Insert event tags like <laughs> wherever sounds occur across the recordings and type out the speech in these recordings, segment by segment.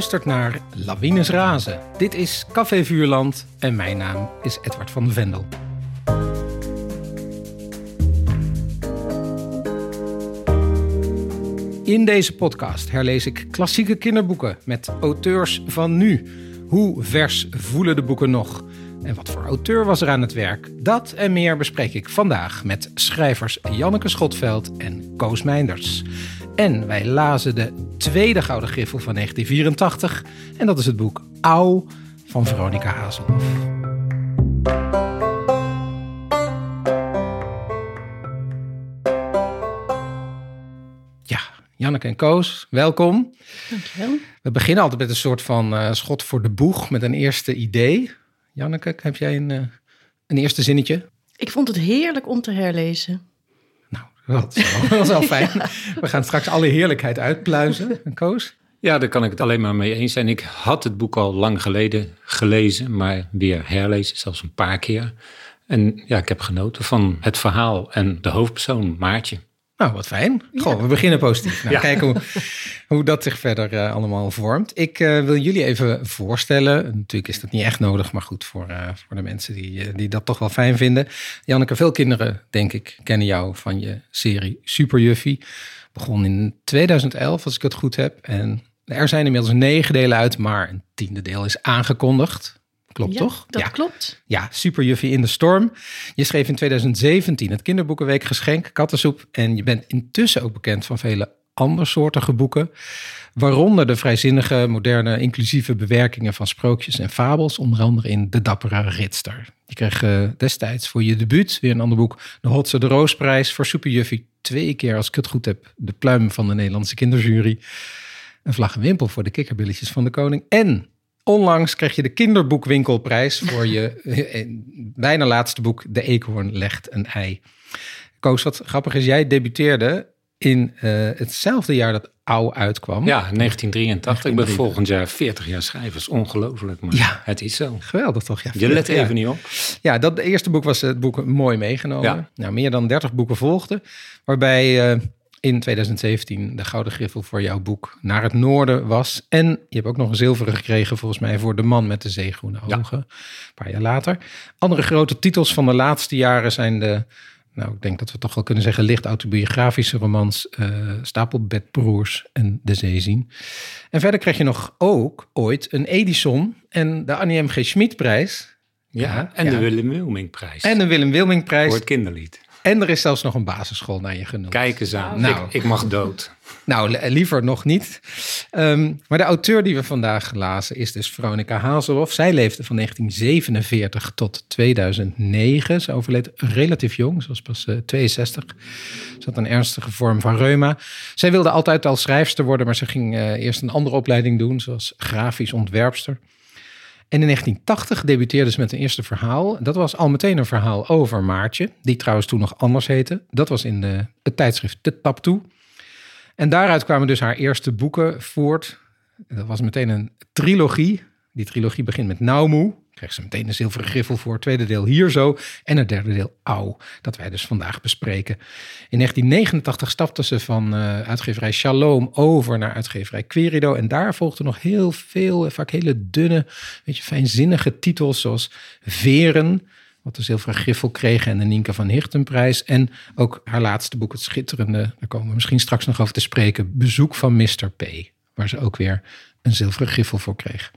luistert naar Lawines Razen. Dit is Café Vuurland en mijn naam is Edward van de Vendel. In deze podcast herlees ik klassieke kinderboeken met auteurs van nu. Hoe vers voelen de boeken nog? En wat voor auteur was er aan het werk? Dat en meer bespreek ik vandaag met schrijvers Janneke Schotveld en Koos Meinders. En wij lazen de tweede Gouden Griffel van 1984. En dat is het boek Auw van Veronica Hazelhoff. Ja, Janneke en Koos, welkom. Dankjewel. We beginnen altijd met een soort van uh, schot voor de boeg, met een eerste idee. Janneke, heb jij een, uh, een eerste zinnetje? Ik vond het heerlijk om te herlezen. Dat is wel, <laughs> dat is wel fijn. We gaan straks alle heerlijkheid uitpluizen. Koos? Ja, daar kan ik het alleen maar mee eens zijn. Ik had het boek al lang geleden gelezen, maar weer herlezen, zelfs een paar keer. En ja, ik heb genoten van het verhaal en de hoofdpersoon, Maartje. Nou, wat fijn. Goh, we beginnen positief. Nou, ja. Kijken hoe, <laughs> hoe dat zich verder uh, allemaal vormt. Ik uh, wil jullie even voorstellen. Natuurlijk is dat niet echt nodig, maar goed voor, uh, voor de mensen die, die dat toch wel fijn vinden. Janneke, veel kinderen, denk ik, kennen jou van je serie Super Juffie. Begon in 2011, als ik het goed heb. En er zijn inmiddels negen delen uit, maar een tiende deel is aangekondigd. Klopt ja, toch? Dat ja. klopt. Ja, Super Juffie in de Storm. Je schreef in 2017 het kinderboekenweek geschenk Kattensoep. En je bent intussen ook bekend van vele andersoortige boeken. Waaronder de vrijzinnige, moderne, inclusieve bewerkingen van sprookjes en fabels. Onder andere in De Dappere Ritster. Je kreeg uh, destijds voor je debuut weer een ander boek. De Hotse de Roosprijs voor Super Juffie. Twee keer, als ik het goed heb, de pluim van de Nederlandse kinderjury. Een vlag en wimpel voor de kikkerbilletjes van de koning. En Onlangs kreeg je de kinderboekwinkelprijs voor je <laughs> bijna laatste boek, De Eekhoorn legt een ei. Koos, wat grappig is, jij debuteerde in uh, hetzelfde jaar dat Auw uitkwam. Ja, 1983. Ik ben volgend jaar 40 jaar schrijvers. Ongelooflijk, maar ja. het is zo. Geweldig toch? Ja, Je let even ja. niet op. Ja, dat eerste boek was het boek mooi meegenomen. Ja. Nou, meer dan 30 boeken volgden, waarbij... Uh, in 2017 de Gouden Griffel voor jouw boek Naar het Noorden was. En je hebt ook nog een zilveren gekregen volgens mij voor De Man met de Zeegroene Ogen. Ja. Een paar jaar later. Andere grote titels van de laatste jaren zijn de... Nou, ik denk dat we toch wel kunnen zeggen licht autobiografische romans uh, Stapelbedbroers en De Zee zien. En verder kreeg je nog ook ooit een Edison en de Annie M. G. Schmid-prijs. Ja, ja, en ja. de Willem Wilming-prijs. En de Willem Wilming-prijs. Voor het kinderlied. En er is zelfs nog een basisschool naar je genoemd. Kijk eens aan. Nou, ik, ik mag dood. Nou, liever nog niet. Um, maar de auteur die we vandaag lazen is dus Veronica Hazelhoff. Zij leefde van 1947 tot 2009. Ze overleed relatief jong, ze was pas uh, 62. Ze had een ernstige vorm van reuma. Zij wilde altijd al schrijfster worden, maar ze ging uh, eerst een andere opleiding doen, zoals grafisch ontwerpster. En in 1980 debuteerde ze met een eerste verhaal. Dat was al meteen een verhaal over Maartje, die trouwens toen nog anders heette. Dat was in de, het tijdschrift De Tap Toe. En daaruit kwamen dus haar eerste boeken voort. Dat was meteen een trilogie. Die trilogie begint met Nauwmoe. Kreeg ze meteen een zilveren griffel voor. Tweede deel hier zo. En het derde deel Auw. Dat wij dus vandaag bespreken. In 1989 stapte ze van uh, uitgeverij Shalom over naar uitgeverij Querido. En daar volgden nog heel veel, vaak hele dunne, weet je, fijnzinnige titels. Zoals Veren wat de zilveren griffel kreeg en de Nienke van Hichtenprijs. En ook haar laatste boek, het schitterende, daar komen we misschien straks nog over te spreken, Bezoek van Mr. P. Waar ze ook weer een zilveren griffel voor kreeg.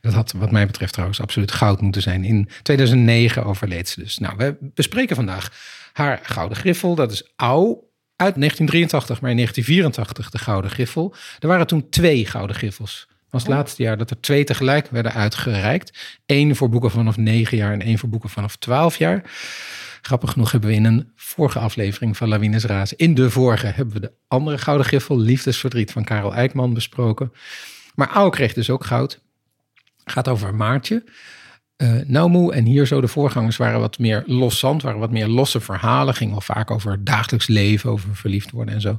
Dat had wat mij betreft trouwens absoluut goud moeten zijn. In 2009 overleed ze dus. Nou, we bespreken vandaag haar gouden griffel. Dat is Au uit 1983, maar in 1984 de gouden griffel. Er waren toen twee gouden griffels was het laatste jaar dat er twee tegelijk werden uitgereikt. Eén voor boeken vanaf negen jaar en één voor boeken vanaf twaalf jaar. Grappig genoeg hebben we in een vorige aflevering van Lawines Razen, in de vorige, hebben we de andere gouden griffel, Liefdesverdriet van Karel Eijkman, besproken. Maar Auw kreeg dus ook goud. Gaat over Maartje. Uh, en hier zo de voorgangers waren wat meer loszand, waren wat meer losse verhalen. Ging al vaak over dagelijks leven, over verliefd worden en zo.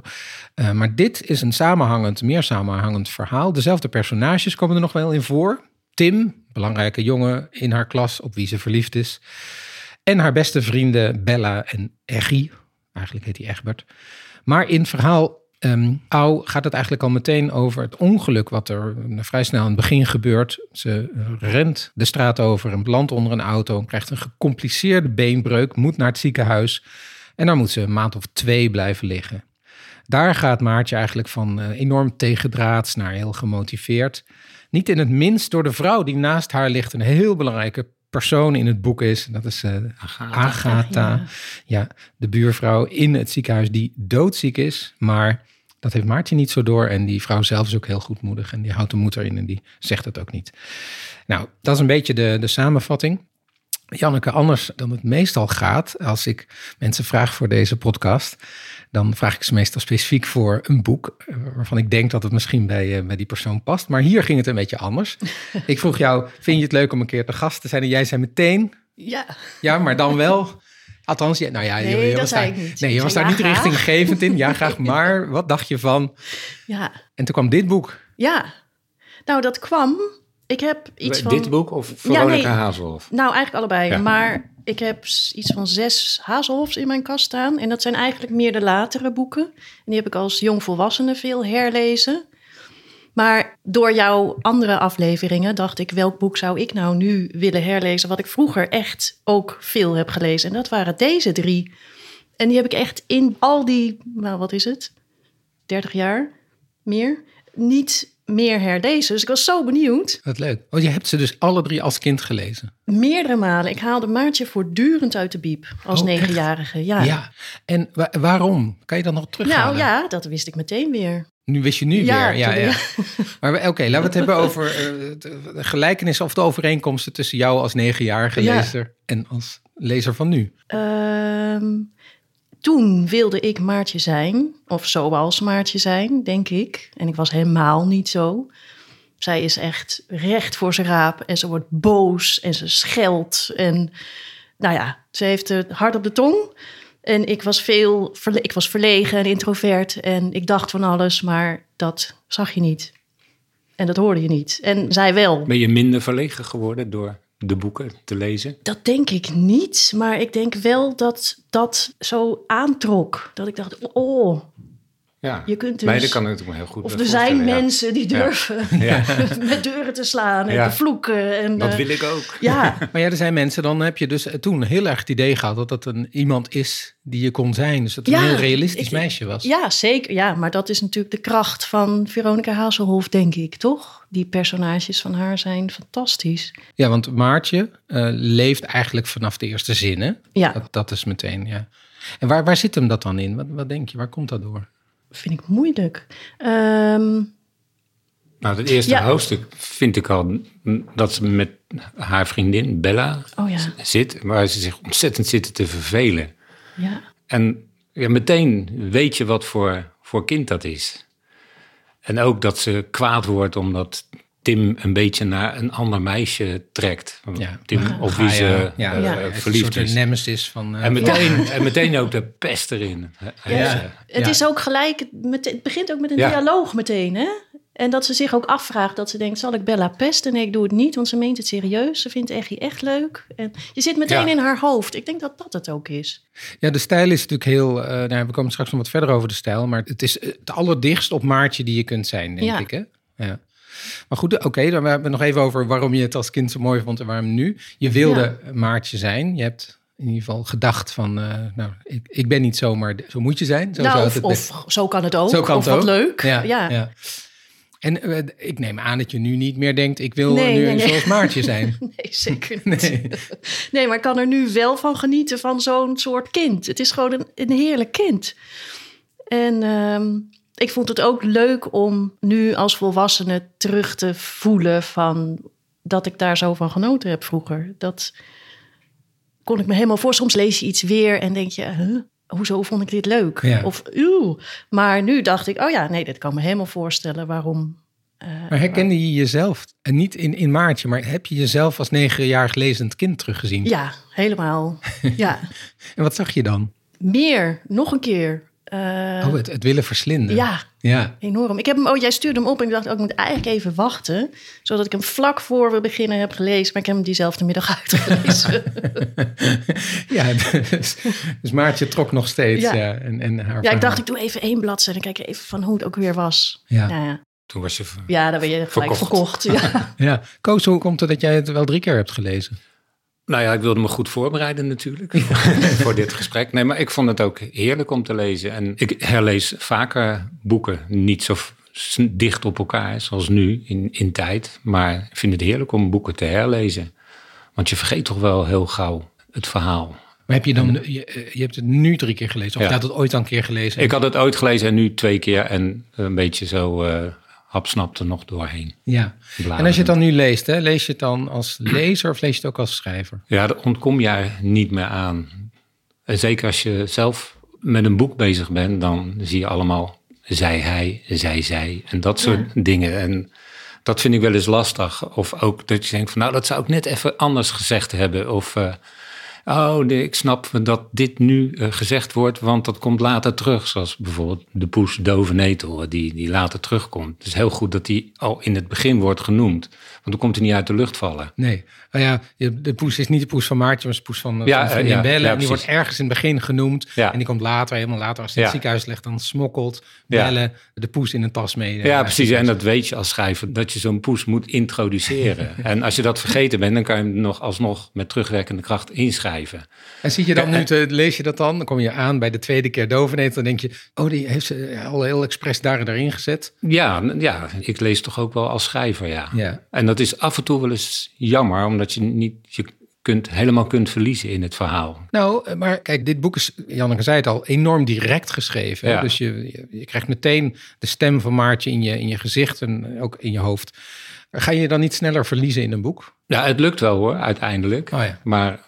Uh, maar dit is een samenhangend, meer samenhangend verhaal. Dezelfde personages komen er nog wel in voor. Tim, belangrijke jongen in haar klas op wie ze verliefd is. En haar beste vrienden Bella en Eggy. Eigenlijk heet hij Egbert. Maar in verhaal Au gaat het eigenlijk al meteen over het ongeluk wat er eh, vrij snel in het begin gebeurt. Ze rent de straat over en belandt onder een auto krijgt een gecompliceerde beenbreuk, moet naar het ziekenhuis en daar moet ze een maand of twee blijven liggen. Daar gaat Maartje eigenlijk van eh, enorm tegendraads naar heel gemotiveerd. Niet in het minst door de vrouw die naast haar ligt, een heel belangrijke persoon in het boek is. Dat is eh, Agatha. Agatha, Ja. ja, de buurvrouw in het ziekenhuis die doodziek is. Maar dat heeft Maartje niet zo door. En die vrouw zelf is ook heel goedmoedig. En die houdt de moed erin en die zegt het ook niet. Nou, dat is een beetje de, de samenvatting. Janneke, anders dan het meestal gaat, als ik mensen vraag voor deze podcast, dan vraag ik ze meestal specifiek voor een boek eh, waarvan ik denk dat het misschien bij, eh, bij die persoon past. Maar hier ging het een beetje anders. <laughs> ik vroeg jou, vind je het leuk om een keer te gast te zijn? En jij zei meteen, Ja, ja, maar dan wel. Althans, ja, nou ja, Nee, je, dat was daar, ik niet. Nee, je was daar ja, niet graag. richtinggevend in. Ja, graag. <laughs> Maar wat dacht je van? ja, En toen kwam dit boek. ja. Nou, dat kwam. Ik heb iets van... Dit boek of Veronica nee. Hazelhoff? Nou, eigenlijk allebei. Ja. Maar ik heb iets van zes Hazelhofs in mijn kast staan. En dat zijn eigenlijk meer de latere boeken. En die heb ik als jongvolwassene veel herlezen. Maar door jouw andere afleveringen dacht ik... welk boek zou ik nou nu willen herlezen... wat ik vroeger echt ook veel heb gelezen. En dat waren deze drie. En die heb ik echt in al die... Nou, wat is het? 30 jaar? Meer? Niet meer herlezen. Dus ik was zo benieuwd. Wat leuk. Oh, je hebt ze dus alle drie als kind gelezen. Meerdere malen. Ik haalde Maartje voortdurend uit de biep als Oh, negenjarige. Ja. Ja. En wa- waarom? Kan je dat nog terughalen? nou ja, dat wist ik meteen weer. Nu wist je nu Ja, weer. Ja, ja. Maar oké, laten we het hebben over eh, de gelijkenissen of de overeenkomsten tussen jou als negenjarige Ja. lezer en als lezer van nu. Ehm, toen wilde ik Maartje zijn, of zoals Maartje zijn, denk ik. En ik was helemaal niet zo. Zij is echt recht voor zijn raap en ze wordt boos en ze scheldt. En nou ja, ze heeft het hard op de tong. En ik was veel, ik was verlegen en introvert en ik dacht van alles, maar dat zag je niet. En dat hoorde je niet. En zij wel. Ben je minder verlegen geworden door de boeken te lezen? Dat denk ik niet, maar ik denk wel dat dat zo aantrok. Dat ik dacht, oh, Ja, Je kunt dus- Meiden kan het me heel goed of er zijn ja. mensen die durven <laughs> Ja. <laughs> met deuren te slaan en Ja. te vloeken. En, Dat eh, wil ik ook. Ja, <laughs> Maar ja, er zijn mensen, dan heb je dus eh, toen heel erg het idee gehad dat dat een, iemand is die je kon zijn. Dus dat het Ja, een heel realistisch ik- meisje was. ja, zeker. Ja, maar dat is natuurlijk de kracht van Veronica Hazelhoff, denk ik, toch? Die personages van haar zijn fantastisch. Ja, want Maartje eh, leeft eigenlijk vanaf de eerste zin, hè? Ja, Dat, dat is meteen, ja. En waar, waar zit hem dat dan in? Wat, wat denk je, waar komt dat door? Vind ik moeilijk. Ehm, Nou, het eerste Ja. hoofdstuk vind ik al dat ze met haar vriendin Bella oh ja, zit, waar ze zich ontzettend zitten te vervelen. ja. En ja, meteen weet je wat voor, voor kind dat is. En ook dat ze kwaad wordt omdat Tim een beetje naar een ander meisje trekt. Ja. Tim op wie ze ja, eh, Ja. het is een verliefd soort is. nemesis van... eh, En meteen, en meteen ook de pest erin. Eh, Het Ja. is ook gelijk, met, het begint ook met een Ja. dialoog meteen, hè? En dat ze zich ook afvraagt, dat ze denkt, zal ik Bella pesten? Nee, ik doe het niet, want ze meent het serieus. Ze vindt Eggie echt leuk. En je zit meteen Ja. in haar hoofd. Ik denk dat dat het ook is. Ja, de stijl is natuurlijk heel... eh, nou, we komen straks nog wat verder over de stijl. Maar het is het allerdichtst op Maartje die je kunt zijn, denk Ja. ik. Hè? Ja. Maar goed, oké, dan hebben we nog even over waarom je het als kind zo mooi vond en waarom nu. Je wilde Maartje zijn. Je hebt in ieder geval gedacht van, eh, nou, ik, ik ben niet zo, maar zo moet je zijn. Zo nou, of, het best- of zo kan het ook. Zo kan of het wat ook. leuk. Ja, Ja, ja. En eh, ik neem aan dat je nu niet meer denkt, ik wil Nee, nu nee, nee. zoals Maartje zijn. <laughs> Nee, zeker <laughs> niet. Nee. Nee. maar ik kan er nu wel van genieten van zo'n soort kind. Het is gewoon een, een heerlijk kind. En ehm, ik vond het ook leuk om nu als volwassene terug te voelen van dat ik daar zo van genoten heb vroeger. Dat kon ik me helemaal voor. Soms lees je iets weer en denk je, huh? hoezo vond ik dit leuk? Ja. Of uw. Maar nu dacht ik, oh ja, nee, dit kan me helemaal voorstellen waarom. eh, Maar herkende je jezelf, en niet in, in Maartje, maar heb je jezelf als negenjarig lezend kind teruggezien? Ja, helemaal. ja. <laughs> En wat zag je dan? meer, nog een keer. Eh, Oh, het, het willen verslinden. ja, Ja. enorm. Ik heb hem, oh, jij stuurde hem op en ik dacht, oh, ik moet eigenlijk even wachten. Zodat ik hem vlak voor we beginnen heb gelezen. Maar ik heb hem diezelfde middag <laughs> uitgelezen. <laughs> ja dus, dus Maartje trok nog steeds. Ja. Ja. en, en haar ja, ik verhaal. dacht, ik doe even één bladzijde en kijk even van hoe het ook weer was. Ja. Ja, ja. Toen was je... ver- ja dan ben je gelijk Verkocht. verkocht. Ja. <laughs> Ja. Koos, hoe komt het dat jij het wel drie keer hebt gelezen? Nou ja, ik wilde me goed voorbereiden natuurlijk <laughs> voor dit gesprek. Nee, maar ik vond het ook heerlijk om te lezen. En ik herlees vaker boeken, niet zo dicht op elkaar zoals nu in, in tijd. Maar ik vind het heerlijk om boeken te herlezen. Want je vergeet toch wel heel gauw het verhaal. Maar heb je dan, je, eh, je hebt het nu drie keer gelezen? Of Ja. je had het ooit al een keer gelezen? Ik had het ooit gelezen en nu twee keer en een beetje zo eh hapsnap er nog doorheen. Ja. bladeren. En als je het dan nu leest, hè, lees je het dan als lezer of lees je het ook als schrijver? Ja, daar ontkom je niet meer aan. En zeker als je zelf met een boek bezig bent, dan zie je allemaal zij hij, zij zij en dat soort dingen. En dat vind ik wel eens lastig. Of ook dat je denkt van nou, dat zou ik net even anders gezegd hebben. Of eh, oh, nee, ik snap dat dit nu eh, gezegd wordt, want dat komt later terug. Zoals bijvoorbeeld de poes dove netel, die, die later terugkomt. Het is heel goed dat die al in het begin wordt genoemd. Want dan komt hij niet uit de lucht vallen. Nee. Nou ja, de poes is niet de poes van Maartje, maar de poes van, Ja, van eh, ja, Belle. ja, en die wordt ergens in het begin genoemd. En die komt later, helemaal later, als in het ziekenhuis ligt, dan smokkelt Ja. Belle de poes in een tas mee. eh, Ja, precies. En dat weet je als schrijver, dat je zo'n poes moet introduceren. <laughs> en als je dat vergeten bent, dan kan je hem nog alsnog met terugwerkende kracht inschrijven. En zie je dan nu, te, lees je dat dan? Dan kom je aan bij de tweede keer doveneet. Dan denk je, oh, die heeft ze al heel expres daar en daarin gezet. Ja, ja, ik lees toch ook wel als schrijver, ja. Ja. En dat is af en toe wel eens jammer, omdat je niet je kunt, helemaal kunt verliezen in het verhaal. Nou, eh, maar kijk, dit boek is, Janneke zei het al, enorm direct geschreven. Ja. Dus je, je, je krijgt meteen de stem van Maartje in je, in je gezicht en ook in je hoofd. Ga je dan niet sneller verliezen in een boek? Ja, het lukt wel hoor, uiteindelijk. Oh ja. Maar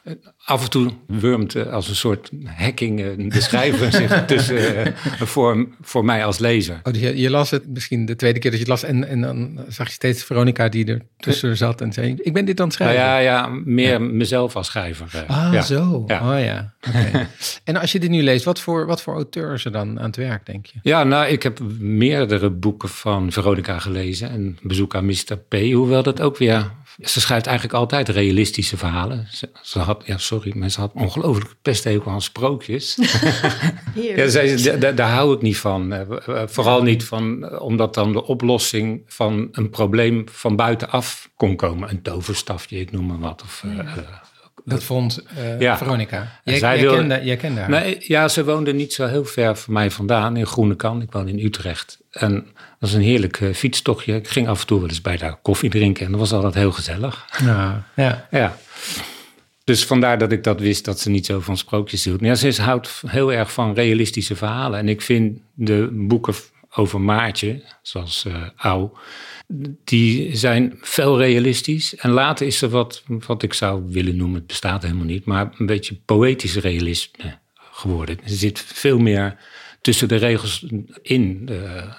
af en toe wurmt als een soort hacking eh, de schrijver <laughs> zich tussen eh, voor, voor mij als lezer. Oh, dus je, je las het misschien de tweede keer dat je het las en, en dan zag je steeds Veronica die er tussen zat en zei, ik ben dit aan het Nou schrijven. ja, ja, meer mezelf als schrijver. eh. Ah, ja. zo. Ja. Oh ja. <laughs> En als je dit nu leest, wat voor, wat voor auteur is er dan aan het werk, denk je? Ja, nou, ik heb meerdere boeken van Veronica gelezen. En Bezoek aan Mr. P. Hoewel dat ook weer... Ze schrijft eigenlijk altijd realistische verhalen. Ze, ze had, ja, sorry, maar ze had ongelooflijk pesthekel aan sprookjes. <laughs> Ja, ze, daar, daar hou ik niet van. Eh, Vooral niet van, eh, omdat dan de oplossing van een probleem van buitenaf kon komen. Een toverstafje, ik noem maar wat. Of, eh, Dat vond eh, Ja. Veronica. Jij, zij jij, wilde- kende, jij kende haar. Nee, ja, ze woonde niet zo heel ver van mij vandaan, in Groenekan. Ik woon in Utrecht. En dat was een heerlijk eh, fietstochtje. Ik ging af en toe wel eens bij daar koffie drinken en dat was altijd heel gezellig. Nou, <laughs> ja. Ja. Dus vandaar dat ik dat wist, dat ze niet zo van sprookjes hield. Maar ja, ze houdt heel erg van realistische verhalen. En ik vind de boeken over Maartje, zoals eh Au, die zijn veel realistisch. En later is er wat, wat ik zou willen noemen, het bestaat helemaal niet, maar een beetje poëtisch realisme geworden. Er zit veel meer tussen de regels in.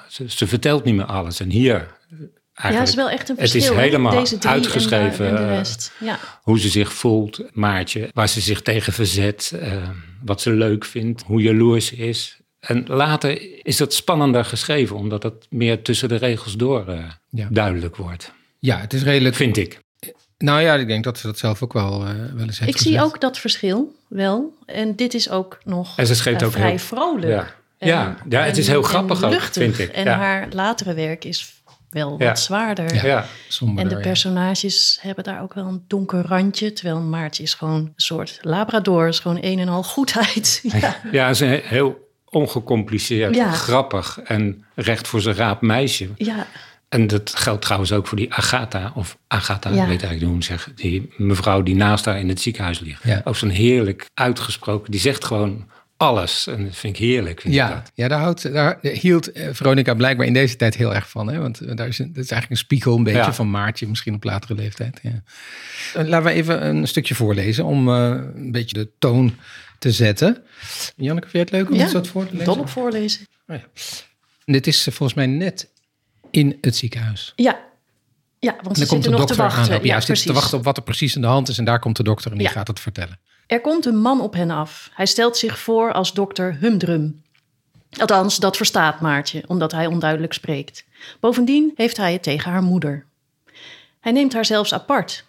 Ze, ze vertelt niet meer alles. En hier Ja, eigenlijk, het is wel echt een Het is verschil. helemaal Deze uitgeschreven, En, daar- en de rest. Ja. hoe ze zich voelt, Maartje, waar ze zich tegen verzet, eh, wat ze leuk vindt, hoe jaloers ze is. En later is dat spannender geschreven, omdat het meer tussen de regels door eh, Ja. duidelijk wordt, ja, het is redelijk... vind ik. Nou ja, ik denk dat ze dat zelf ook wel, eh, wel eens heeft Ik zie ook dat verschil wel. En dit is ook nog En ze schreef eh, ook vrij heel- vrolijk. Ja, En- ja, ja het is heel en grappig ook, vind ik. En ja. haar latere werk is wel Ja. wat zwaarder. Ja. ja. Somberder, En de ja. personages hebben daar ook wel een donker randje. Terwijl Maartje is gewoon een soort labrador. Is gewoon een en al goedheid. <laughs> Ja. ja, ze is een heel ongecompliceerd, Ja. grappig en recht voor zijn raap meisje. ja, En dat geldt trouwens ook voor die Agatha, of Agatha, Ja. ik weet eigenlijk niet hoe ze zeggen. Die mevrouw die naast haar in het ziekenhuis ligt. Ja. Ook zo'n heerlijk uitgesproken, die zegt gewoon alles. En dat vind ik heerlijk. Vind ik Ja, dat. ja daar, houdt, daar hield eh, Veronica blijkbaar in deze tijd heel erg van. Hè? Want eh, daar is, een, dat is eigenlijk een spiegel een beetje Ja. van Maartje, misschien op latere leeftijd. Ja. Eh, Laten we even een stukje voorlezen om eh, een beetje de toon te zetten. Janneke, vind je het leuk om Ja, wat voor te lezen? dol op voorlezen. Oh ja. Dit is eh, volgens mij net in het ziekenhuis. Ja, ja want ze dan komt zitten de nog te dokter wachten. aanlopen. Ja, Ja, ze zitten te wachten op wat er precies aan de hand is. En daar komt de dokter en die Ja. gaat het vertellen. Er komt een man op hen af. Hij stelt zich voor als dokter Humdrum. Althans, dat verstaat Maartje, omdat hij onduidelijk spreekt. Bovendien heeft hij het tegen haar moeder. Hij neemt haar zelfs apart.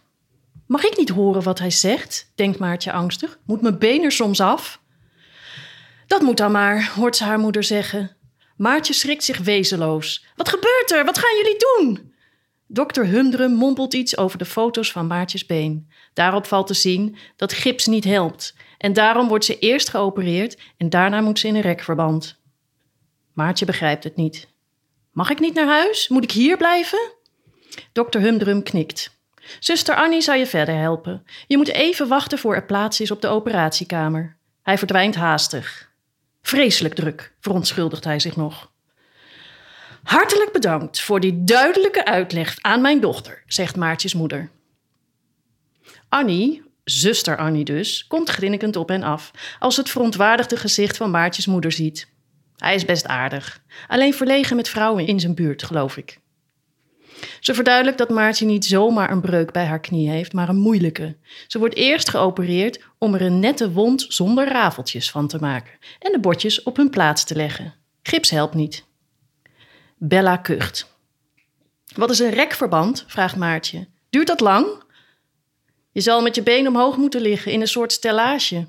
Mag ik niet horen wat hij zegt? denkt Maartje angstig. Moet mijn been er soms af? Dat moet dan maar, hoort ze haar moeder zeggen. Maartje schrikt zich wezenloos. Wat gebeurt er? Wat gaan jullie doen? Dokter Humdrum mompelt iets over de foto's van Maartjes been. Daarop valt te zien dat gips niet helpt. En daarom wordt ze eerst geopereerd en daarna moet ze in een rekverband. Maartje begrijpt het niet. Mag ik niet naar huis? Moet ik hier blijven? Dokter Humdrum knikt. Zuster Annie zal je verder helpen. Je moet even wachten voor er plaats is op de operatiekamer. Hij verdwijnt haastig. Vreselijk druk, verontschuldigt hij zich nog. Hartelijk bedankt voor die duidelijke uitleg aan mijn dochter, zegt Maartjes moeder. Annie, zuster Annie dus, komt grinnikend op en af als het verontwaardigde gezicht van Maartjes moeder ziet. Hij is best aardig, alleen verlegen met vrouwen in zijn buurt, geloof ik. Ze verduidelijkt dat Maartje niet zomaar een breuk bij haar knie heeft, maar een moeilijke. Ze wordt eerst geopereerd om er een nette wond zonder rafeltjes van te maken en de botjes op hun plaats te leggen. Gips helpt niet. Bella kucht. Wat is een rekverband? vraagt Maartje. Duurt dat lang? Je zal met je been omhoog moeten liggen in een soort stellage.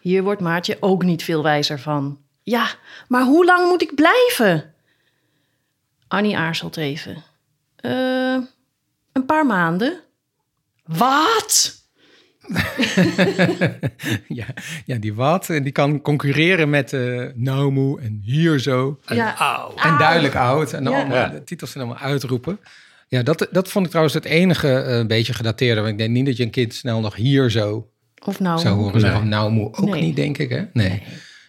Hier wordt Maartje ook niet veel wijzer van. Ja, maar hoe lang moet ik blijven? Annie aarzelt even. Uh, een paar maanden. Wat? <laughs> ja, ja, die wat. En die kan concurreren met uh, Naumu en hier zo. En, ja. en duidelijk oud. En allemaal, ja. de titels zijn allemaal uitroepen. Ja, dat, dat vond ik trouwens het enige een uh, beetje gedateerde. Want ik denk niet dat je een kind snel nog hier zo of nou zou horen zeggen. Nee. Naumu ook nee. niet, denk ik. Hè? Nee.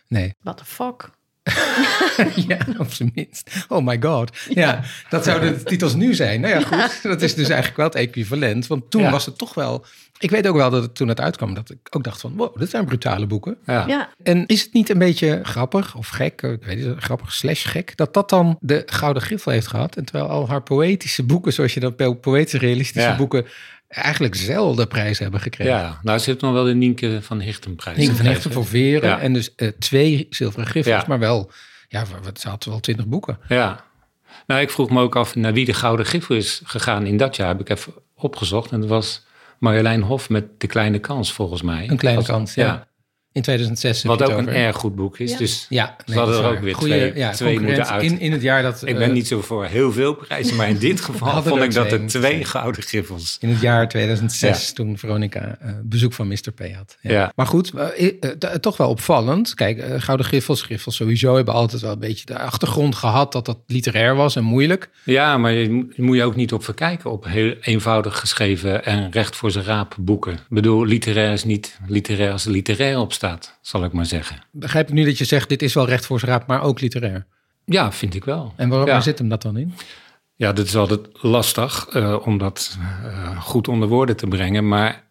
nee. What the fuck? <laughs> ja, op zijn minst. Oh my god. Ja, ja, dat zouden de titels nu zijn. Nou ja, goed. Dat is dus eigenlijk wel het equivalent. Want toen ja. was het toch wel... Ik weet ook wel dat het toen het uitkwam, dat ik ook dacht van... wow, dit zijn brutale boeken. Ja. ja. En is het niet een beetje grappig of gek, ik weet niet, grappig slash gek... dat dat dan de Gouden Griffel heeft gehad? En terwijl al haar poëtische boeken, zoals je dat poëtische realistische boeken eigenlijk zelden prijzen hebben gekregen. Ja, nou, heeft nog wel de Nienke van Hichtenprijs. Nienke van Hichten voor Veren ja. en dus uh, twee zilveren griffels, ja. maar wel, ja, ze had wel twintig boeken. Ja, nou, ik vroeg me ook af naar wie de Gouden Griffel is gegaan in dat jaar. Heb ik even opgezocht en dat was Marjolein Hof met De Kleine Kans, volgens mij. Een Kleine Kans, ja. ja. In 2006. Wat ook een erg goed boek is. Ja. Dus ja, nee, ze hadden er ook weer Goeie, twee, ja, twee moeten uit. In, in het jaar dat... ik ben uh, niet zo voor heel veel prijzen, maar in <laughs> dit geval vond ik dat er twee gouden griffels. In het jaar 2006, toen Veronica uh, bezoek van Mr. P had. Ja. Ja. Maar goed, uh, toch wel opvallend. Kijk, Gouden Griffels, Griffels sowieso hebben altijd wel een beetje de achtergrond gehad dat dat literair was en moeilijk. Ja, maar je, moet je ook niet op verkijken op heel eenvoudig geschreven en recht voor zijn raap boeken. Ik bedoel, literair is niet literair als er literair op staat, zal ik maar zeggen. Begrijp ik nu dat je zegt, dit is wel recht voor zijn raap, maar ook literair? Ja, vind ik wel. En waar, ja. waar zit hem dat dan in? Ja, dat is altijd lastig uh, om dat uh, goed onder woorden te brengen. Maar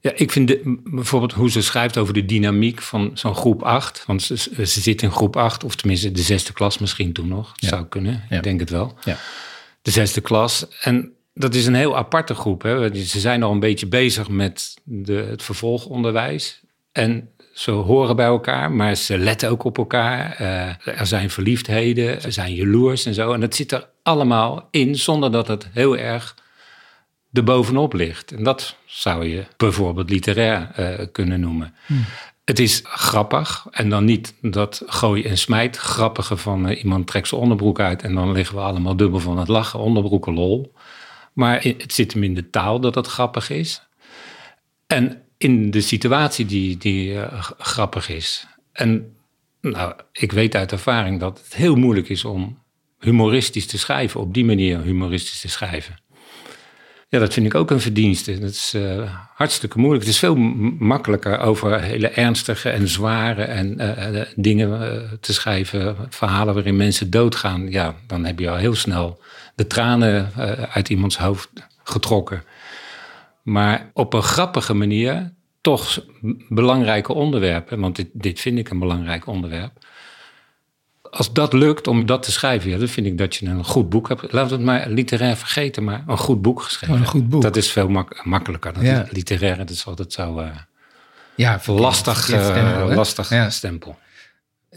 ja, ik vind de, bijvoorbeeld hoe ze schrijft over de dynamiek van zo'n groep 8. Want ze, ze zit in groep 8, of tenminste de zesde klas misschien toen nog. Ja. zou kunnen, Ja. ik denk het wel. Ja. De zesde klas. En dat is een heel aparte groep. Hè. Ze zijn al een beetje bezig met de, het vervolgonderwijs. En ze horen bij elkaar, maar ze letten ook op elkaar. Eh, er zijn verliefdheden, er zijn jaloers en zo. En dat zit er allemaal in, zonder dat het heel erg erbovenop ligt. En dat zou je bijvoorbeeld literair eh, kunnen noemen. Het is grappig en dan niet dat gooi en smijt grappige van eh, iemand trekt zijn onderbroek uit en dan liggen we allemaal dubbel van het lachen, onderbroeken lol. Maar het zit hem in de taal dat het grappig is. En in de situatie die, die eh, grappig is. En nou, ik weet uit ervaring dat het heel moeilijk is om humoristisch te schrijven, op die manier humoristisch te schrijven. Ja, dat vind ik ook een verdienste. Dat is eh, hartstikke moeilijk. Het is veel makkelijker over hele ernstige en zware en, eh, dingen te schrijven. Verhalen waarin mensen doodgaan. Ja, dan heb je al heel snel de tranen uit iemands hoofd getrokken. Maar op een grappige manier toch belangrijke onderwerpen. Want dit, dit vind ik een belangrijk onderwerp. Als dat lukt om dat te schrijven, ja, dan vind ik dat je een goed boek hebt. Laten we het maar literair vergeten, maar een goed boek geschreven. Oh, een goed boek. Dat is veel mak- makkelijker dan Ja. literair. Dat is altijd zo eh, Ja, lastig, eh, lastig Ja. stempel.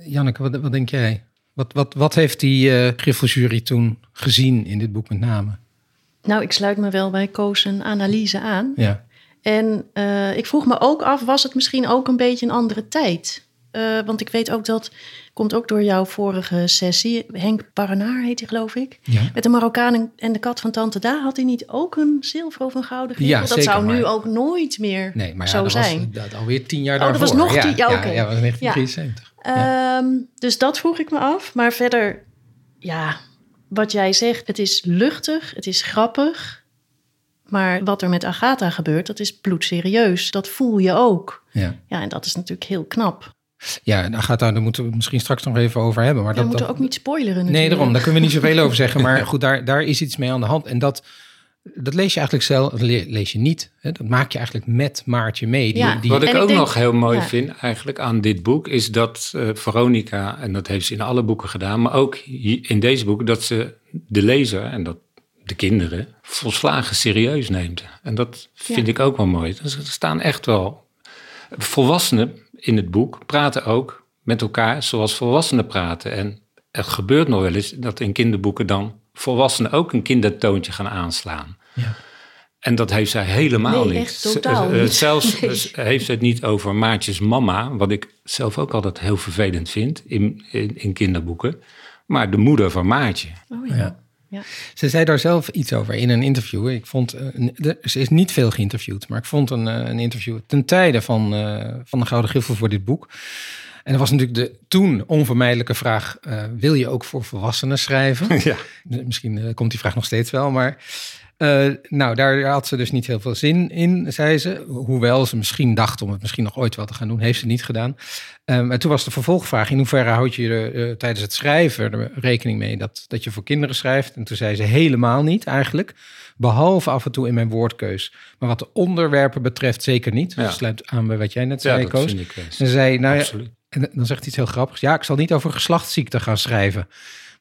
Janneke, wat, wat denk jij? Wat, wat, wat heeft die uh, Griffeljury toen gezien in dit boek met name? Nou, ik sluit me wel bij Koos een analyse aan. Ja. En uh, ik vroeg me ook af, was het misschien ook een beetje een andere tijd? Uh, want ik weet ook dat, komt ook door jouw vorige sessie, Henk Paranar heet hij geloof ik. Ja. Met de Marokkaan en de kat van Tante Da had hij niet ook een zilver of een gouden griffel? Ja, dat zeker, zou nu ook nooit meer Nee, maar ja, zo dat zijn. was dat alweer tien jaar Oh, dat daarvoor. was nog tien- ja, ja, oké. ja, dat was 1973. Ehm, dus dat vroeg ik me af. Maar verder, ja, wat jij zegt, het is luchtig, het is grappig. Maar wat er met Agatha gebeurt, dat is bloedserieus. Dat voel je ook. Ja. Ja, en dat is natuurlijk heel knap. Ja, en Agatha, daar moeten we misschien straks nog even over hebben. Maar We dat, moeten dat- ook niet spoileren Nee, natuurlijk. daarom. Daar kunnen we niet zoveel over zeggen. Maar <laughs> goed, daar, daar is iets mee aan de hand. En dat, dat lees je eigenlijk zelf, lees je niet. Hè? Dat maak je eigenlijk met Maartje mee. Die, Ja. die, Wat ik En ik ook denk- nog heel mooi ja. vind eigenlijk aan dit boek, is dat eh, Veronica, en dat heeft ze in alle boeken gedaan, maar ook hier in deze boeken, dat ze de lezer en dat de kinderen volslagen serieus neemt. En dat vind Ja. ik ook wel mooi. Dus er staan echt wel volwassenen in het boek, praten ook met elkaar zoals volwassenen praten. En het gebeurt nog wel eens dat in kinderboeken dan volwassenen ook een kindertoontje gaan aanslaan. Ja. En dat heeft zij helemaal Nee, niet. echt totaal Z- eh, niet. Zelfs <laughs> Nee. eh, heeft ze het niet over Maartjes mama, wat ik zelf ook altijd heel vervelend vind in, in, in kinderboeken. Maar de moeder van Maartje. Oh, ja. Ja. Ja. Ze zei daar zelf iets over in een interview. Ik vond, eh, ze is niet veel geïnterviewd, maar ik vond een, eh, een interview ten tijde van, eh, van de Gouden Griffel voor dit boek. En dat was natuurlijk de toen onvermijdelijke vraag: eh, wil je ook voor volwassenen schrijven? <laughs> Ja. Misschien eh, komt die vraag nog steeds wel, maar. eh, nou, daar had ze dus niet heel veel zin in, zei ze. Hoewel ze misschien dacht om het misschien nog ooit wel te gaan doen, heeft ze niet gedaan. Um, en toen was de vervolgvraag: in hoeverre houd je er tijdens het schrijven er rekening mee dat, dat je voor kinderen schrijft? En toen zei ze helemaal niet eigenlijk. Behalve af en toe in mijn woordkeus. Maar wat de onderwerpen betreft, zeker niet. Ja. Dat sluit aan bij wat jij net Ja, zei, dat Koos. vind ik Ze zei, nou ja. En dan zegt hij iets heel grappigs. Ja, ik zal niet over geslachtsziekten gaan schrijven.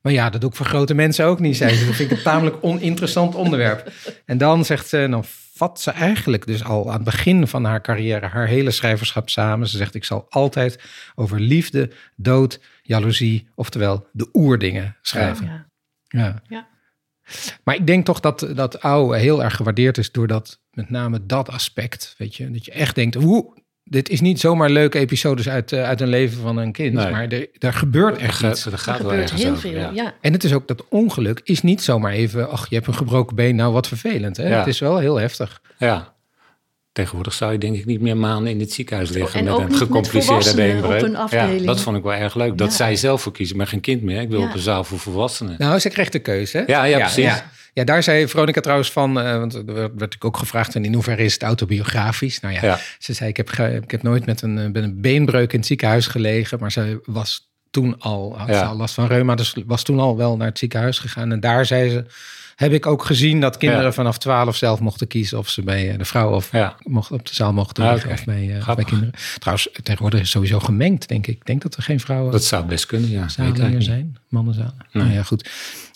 Maar ja, dat doe ik voor grote mensen ook niet, zei ze. Dat vind ik een tamelijk oninteressant onderwerp. En dan zegt ze, dan vat ze eigenlijk dus al aan het begin van haar carrière haar hele schrijverschap samen. Ze zegt, ik zal altijd over liefde, dood, jaloezie, oftewel de oerdingen schrijven. Ja. Ja. Ja. Maar ik denk toch dat, dat oude heel erg gewaardeerd is door dat, met name dat aspect. Weet je, dat je echt denkt, hoe, dit is niet zomaar leuke episodes uit, eh, uit een leven van een kind, Nee. maar er, er gebeurt echt iets. er Er gaat wel gebeurt heel over, veel, ja. ja. En het is ook dat ongeluk is niet zomaar even, ach, je hebt een gebroken been, nou wat vervelend. Hè? Ja. Het is wel heel heftig. Ja. Tegenwoordig zou je denk ik niet meer maanden in het ziekenhuis liggen En met een gecompliceerde beenbreuk. Ja, dat vond ik wel erg leuk. Dat Ja. zij zelf voor kiezen, maar geen kind meer. Ik wil Ja. op een zaal voor volwassenen. Nou, ze kreeg de keuze. Hè? Ja, ja, precies. Ja. Daar zei Veronica trouwens van, eh, want er werd natuurlijk ook gevraagd, en in hoeverre is het autobiografisch? Nou ja, Ja. ze zei, ik heb, ik heb nooit met een, eh, met een beenbreuk in het ziekenhuis gelegen, maar ze was toen al, had Ja. ze al last van reuma, dus was toen al wel naar het ziekenhuis gegaan. En daar zei ze, heb ik ook gezien dat kinderen Ja. vanaf 12 zelf mochten kiezen of ze bij eh, de vrouw of Ja. mocht, op de zaal mochten Ah, liggen oké. of bij, eh, bij kinderen. Trouwens, tegenwoordig is sowieso gemengd, denk ik. Ik denk dat er geen vrouwen Dat zou best kunnen, ja. Zalen ik meer zijn, mannenzalen. Nee. Nou ja, goed.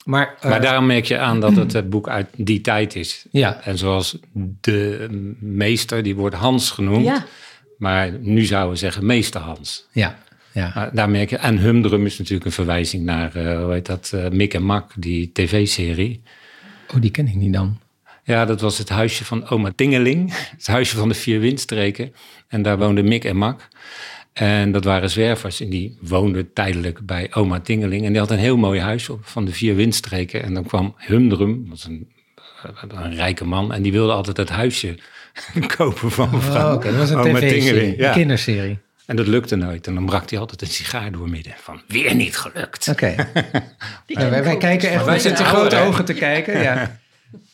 Maar, eh, Maar daarom merk je aan dat het het boek uit die tijd is. ja, En zoals de meester, die wordt Hans genoemd. Ja. Maar nu zouden we zeggen meester Hans. ja, ja. Maar daar merk je, en Humdrum is natuurlijk een verwijzing naar, eh, hoe heet dat, eh, Mick en Mak, die tv-serie. Oh, die ken ik niet dan. Ja, dat was het huisje van oma Tingeling. <laughs> Het huisje van de vier windstreken. En daar woonden Mick en Mak. En dat waren zwervers en die woonden tijdelijk bij oma Tingeling. En die had een heel mooi huis op, van de vier windstreken. En dan kwam Humdrum, dat was een, een rijke man. En die wilde altijd het huisje <laughs> kopen van mevrouw Oh. Dat was een oma Tingeling. Ja. een kinderserie. En dat lukte nooit. En dan brak hij altijd een sigaar doormidden. Van, weer niet gelukt. Oké. <laughs> Wij, kijken echt wij met zijn te te grote ogen te kijken. Ja. <laughs>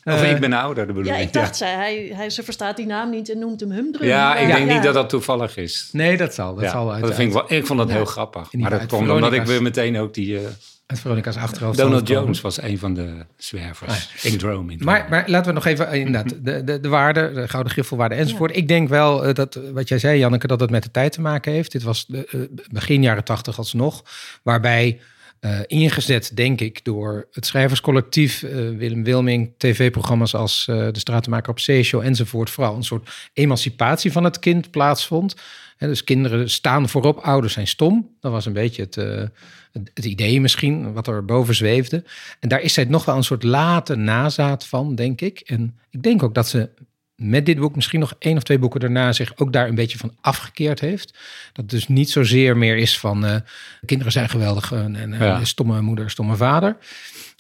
Of Eh, ik ben ouder, dat bedoel Ja, ik. dacht, zij, hij, hij, ze verstaat die naam niet en noemt hem Humdrum. Ja, Maar ik denk ja. niet dat dat toevallig is. Nee, dat zal. Dat Ja, zal uit, dat vind ik, wel, ik vond dat Ja. heel grappig. Maar dat komt omdat ik weer meteen ook die... eh, uit Veronica's achterhoofd. Donald Jones was een van de zwervers. Ah, In Drome. in Maar, maar laten we nog even, eh, inderdaad, de, de, de waarde, de gouden griffelwaarde enzovoort. Ik denk wel eh, dat, eh, wat jij zei Janneke, dat het met de tijd te maken heeft. Dit was de, eh, begin jaren tachtig alsnog, waarbij eh, ingezet, denk ik, door het schrijverscollectief, eh, Willem Wilming, tv-programma's als eh, De Stratenmaker op Zeeshow enzovoort. Vooral een soort emancipatie van het kind plaatsvond. Dus kinderen staan voorop, ouders zijn stom. Dat was een beetje het, het, het idee misschien, wat er boven zweefde. En daar is zij nog wel een soort late nazaat van, denk ik. En ik denk ook dat ze met dit boek, misschien nog één of twee boeken daarna, zich ook daar een beetje van afgekeerd heeft. Dat dus niet zozeer meer is van eh, kinderen zijn geweldig en, en Ja. stomme moeder, stomme vader.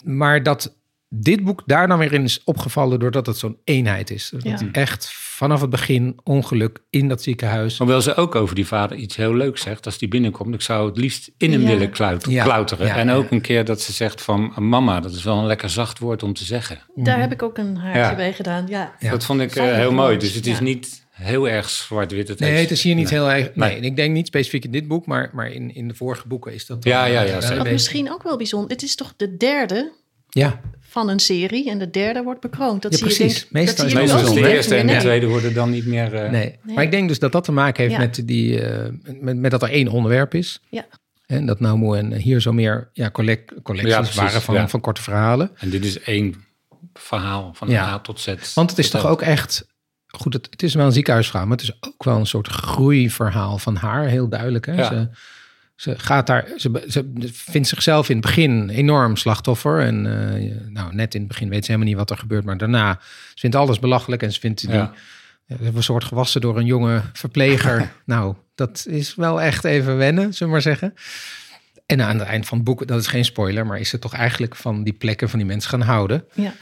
Maar dat dit boek daar dan weer in is opgevallen doordat het zo'n eenheid is. Dat Ja. echt vanaf het begin ongeluk in dat ziekenhuis. Hoewel ze ook over die vader iets heel leuks zegt. Als die binnenkomt, ik zou het liefst in hem Ja. willen Ja. klauteren. Ja, en ja. ook een keer dat ze zegt van... Mama, dat is wel een lekker zacht woord om te zeggen. Daar heb ik ook een haartje Ja. bij gedaan. Ja. Ja. Dat vond ik eh, heel mooi. Dus het is niet heel erg zwart-wit. Het Nee, heeft- het is hier niet Nee. heel erg. Nee, Nee. ik denk niet specifiek in dit boek, maar, maar in, in de vorige boeken is dat. Ja, ja, ja. Wat misschien ook wel bijzonder. Het is toch de derde Ja, van een serie en de derde wordt bekroond. Dat Ja, zie je precies. denk- Meestal dat is je Meestal de eerste en de tweede worden dan niet meer... eh, nee. Nee. Maar ik denk dus dat dat te maken heeft Ja. met, die, eh, met, met dat er één onderwerp is. Ja. En dat Naumo en hier zo meer ja, collect, collecties Ja, precies, waren van, ja. van korte verhalen. En dit is één verhaal van Ja. A tot Z. Want het is toch ook echt... Goed, het, het is wel een ziekenhuisverhaal, maar het is ook wel een soort groeiverhaal van haar. Heel duidelijk. Hè? Ja. Ze, ze gaat daar... Ze, ze vindt zichzelf in het begin enorm slachtoffer. En eh, nou, net in het begin weet ze helemaal niet wat er gebeurt. Maar daarna, ze vindt alles belachelijk. En ze vindt die... Ja. Een soort gewassen door een jonge verpleger. <laughs> nou, dat is wel echt even wennen, zullen we maar zeggen. En aan het eind van het boek, dat is geen spoiler, maar is ze toch eigenlijk van die plekken van die mensen gaan houden. Ja. Ik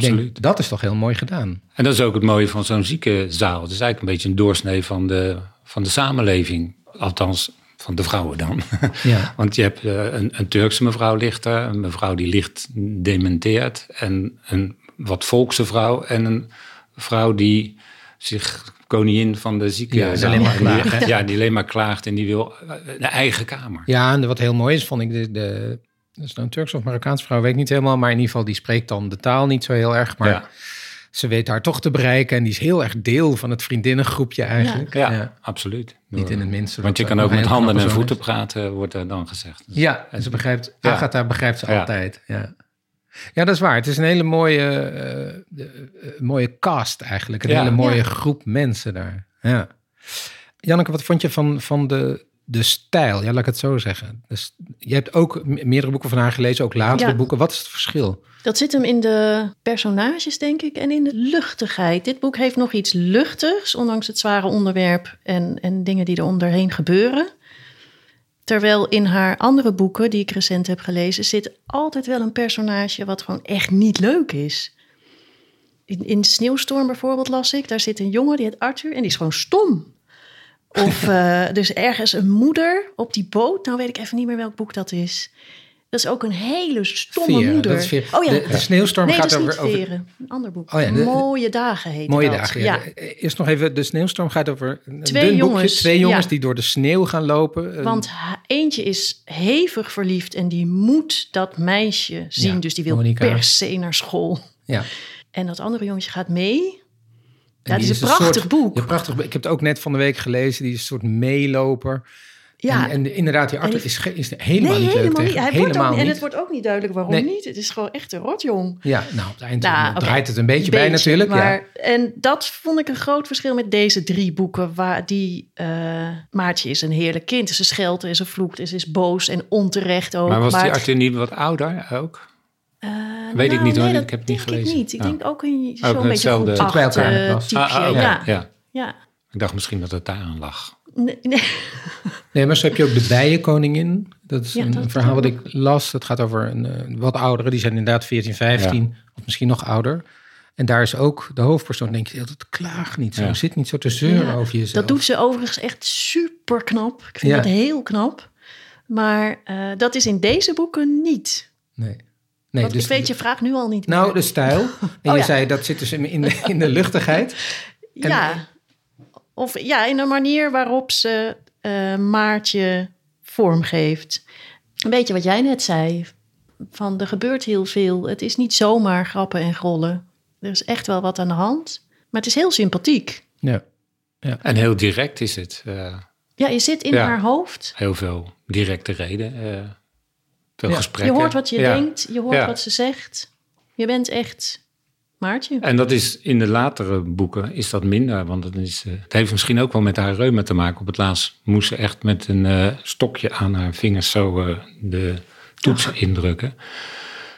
denk, Absoluut. dat is toch heel mooi gedaan. En dat is ook het mooie van zo'n ziekenzaal. Het is eigenlijk een beetje een doorsnee van de, van de samenleving. Althans, van de vrouwen dan. <laughs> Ja. Want je hebt eh, een, een Turkse mevrouw ligt er. Een mevrouw die licht dementeert. En een wat volkse vrouw. En een vrouw die zich koningin van de die- <laughs> klaagt, hè? ja, die alleen maar klaagt en die wil eh, een eigen kamer. Ja, en wat heel mooi is, vond ik de, de dat is nou een Turks of Marokkaanse vrouw, weet ik niet helemaal, maar in ieder geval die spreekt dan de taal niet zo heel erg, maar Ja. Ze weet haar toch te bereiken en die is heel erg deel van het vriendinnengroepje eigenlijk. Ja, absoluut. Niet in het minste. Want je kan ook met handen en voeten is. praten, wordt er dan gezegd. Ja, en ze begrijpt, Ja. Agatha begrijpt ze Ja. altijd. Ja. ja, dat is waar. Het is een hele mooie, eh, de- eh, mooie cast eigenlijk. Een Ja. hele mooie Ja. groep mensen daar. Ja. Janneke, wat vond je van, van de, de stijl? Ja, laat ik het zo zeggen. Dus, je hebt ook me- meerdere boeken van haar gelezen, ook latere Ja. boeken. Wat is het verschil? Dat zit hem in de personages, denk ik, en in de luchtigheid. Dit boek heeft nog iets luchtigs, ondanks het zware onderwerp en, en dingen die er onderheen gebeuren. Terwijl in haar andere boeken, die ik recent heb gelezen, zit altijd wel een personage wat gewoon echt niet leuk is. In, in Sneeuwstorm bijvoorbeeld las ik, daar zit een jongen, die heet Arthur, en die is gewoon stom. Of eh, dus ergens een moeder op die boot, nou weet ik even niet meer welk boek dat is. Dat is ook een hele stomme Veer, moeder. dat is Veer. Oh ja, De, de sneeuwstorm nee, gaat dat is over, niet over. Een ander boek. Oh ja, de- Mooie dagen heet mooie dat. dagen. Ja. Ja. Eerst nog even, de sneeuwstorm gaat over een Twee dun boekje. jongens, Twee jongens ja. die door de sneeuw gaan lopen. Want eentje is hevig verliefd en die moet dat meisje zien. Dus die wil Monica. per se naar school. ja. En dat andere jongetje gaat mee. En Ja, het is een prachtig soort- boek. Ja, prachtig. boek. Ik heb het ook net van de week gelezen. Die is een soort meeloper. Ja, En, en inderdaad, die Arthur En die- is, ge- is helemaal nee, niet leuk helemaal niet. tegen. Hij wordt ook, helemaal en niet. het wordt ook niet duidelijk waarom Nee. niet. Het is gewoon echt een rotjong. Ja, nou, op het eind Nou, draait het een beetje, bij natuurlijk. Maar, ja. En dat vond ik een groot verschil met deze drie boeken. Waar die eh, Maartje is een heerlijk kind. Ze scheldt en ze vloekt en ze is boos en onterecht ook. Maar was die Arthur niet wat ouder ook? Eh, Weet ik niet, hoor. nee, Ik heb het niet denk ik gelezen. niet. Ik Ja. denk ook een zo'n beetje hetzelfde. groep bij elkaar in de acht, klas. typeje. Ah, ah, oké, ja. ja. ja. Ik dacht misschien dat het daar aan lag. Nee, nee. <laughs> Nee, maar zo heb je ook de Bijenkoningin. Dat is Ja, een, dat- een verhaal wat ik las. Dat gaat over een eh, wat ouderen. Die zijn inderdaad 14, 15 of misschien nog ouder. En daar is ook de hoofdpersoon. Denk je, dat klaag niet zo. Ja. Zit niet zo te zeuren Ja, over jezelf. Dat doet ze overigens echt super knap. Ik vind Ja. dat heel knap. Maar eh, dat is in deze boeken niet. Nee. Nee Want dus ik weet je vraag nu al niet meer. Nou, de stijl. <laughs> En Oh, je ja. zei dat zit dus in in de, in de <laughs> luchtigheid. en- ja. Of ja, in de manier waarop ze eh, Maartje vormgeeft. Een beetje wat jij net zei. Van er gebeurt heel veel. Het is niet zomaar grappen en grollen. Er is echt wel wat aan de hand. Maar het is heel sympathiek. Ja. En heel direct is het. eh, Ja, je zit in Ja. haar hoofd. heel veel directe reden. eh. Veel Ja. gesprekken. Je hoort wat je Ja. denkt, je hoort Ja. wat ze zegt. Je bent echt Maartje. En dat is in de latere boeken is dat minder, want het, is, eh, het heeft misschien ook wel met haar reuma te maken. Op het laatst moest ze echt met een eh, stokje aan haar vingers zo eh, de toetsen indrukken.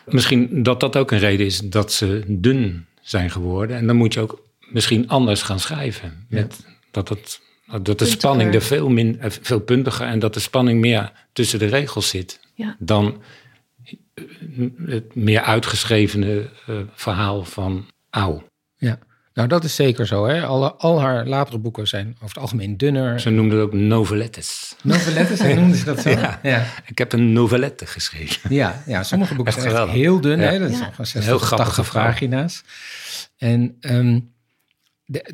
Misschien dat dat ook een reden is dat ze dun zijn geworden. En dan moet je ook misschien anders gaan schrijven. Met, dat, het, dat de Puntiger. spanning er veel, min, veel puntiger en dat de spanning meer tussen de regels zit Ja. dan eh, het meer uitgeschrevene eh, verhaal van Auw. Ja, nou dat is zeker zo. Hè? Alle, al haar latere boeken zijn over het algemeen dunner. Ze noemden het ook novelettes. Novelettes, hè, noemden ze dat zo? <laughs> Ja. ja. Ik heb een novelette geschreven. Ja, ja, sommige boeken Echt zijn echt heel dun. Hè? Ja. Dat is Ja. nog Heel 60 tot grappige 80 vrouw. pagina's. En ehm,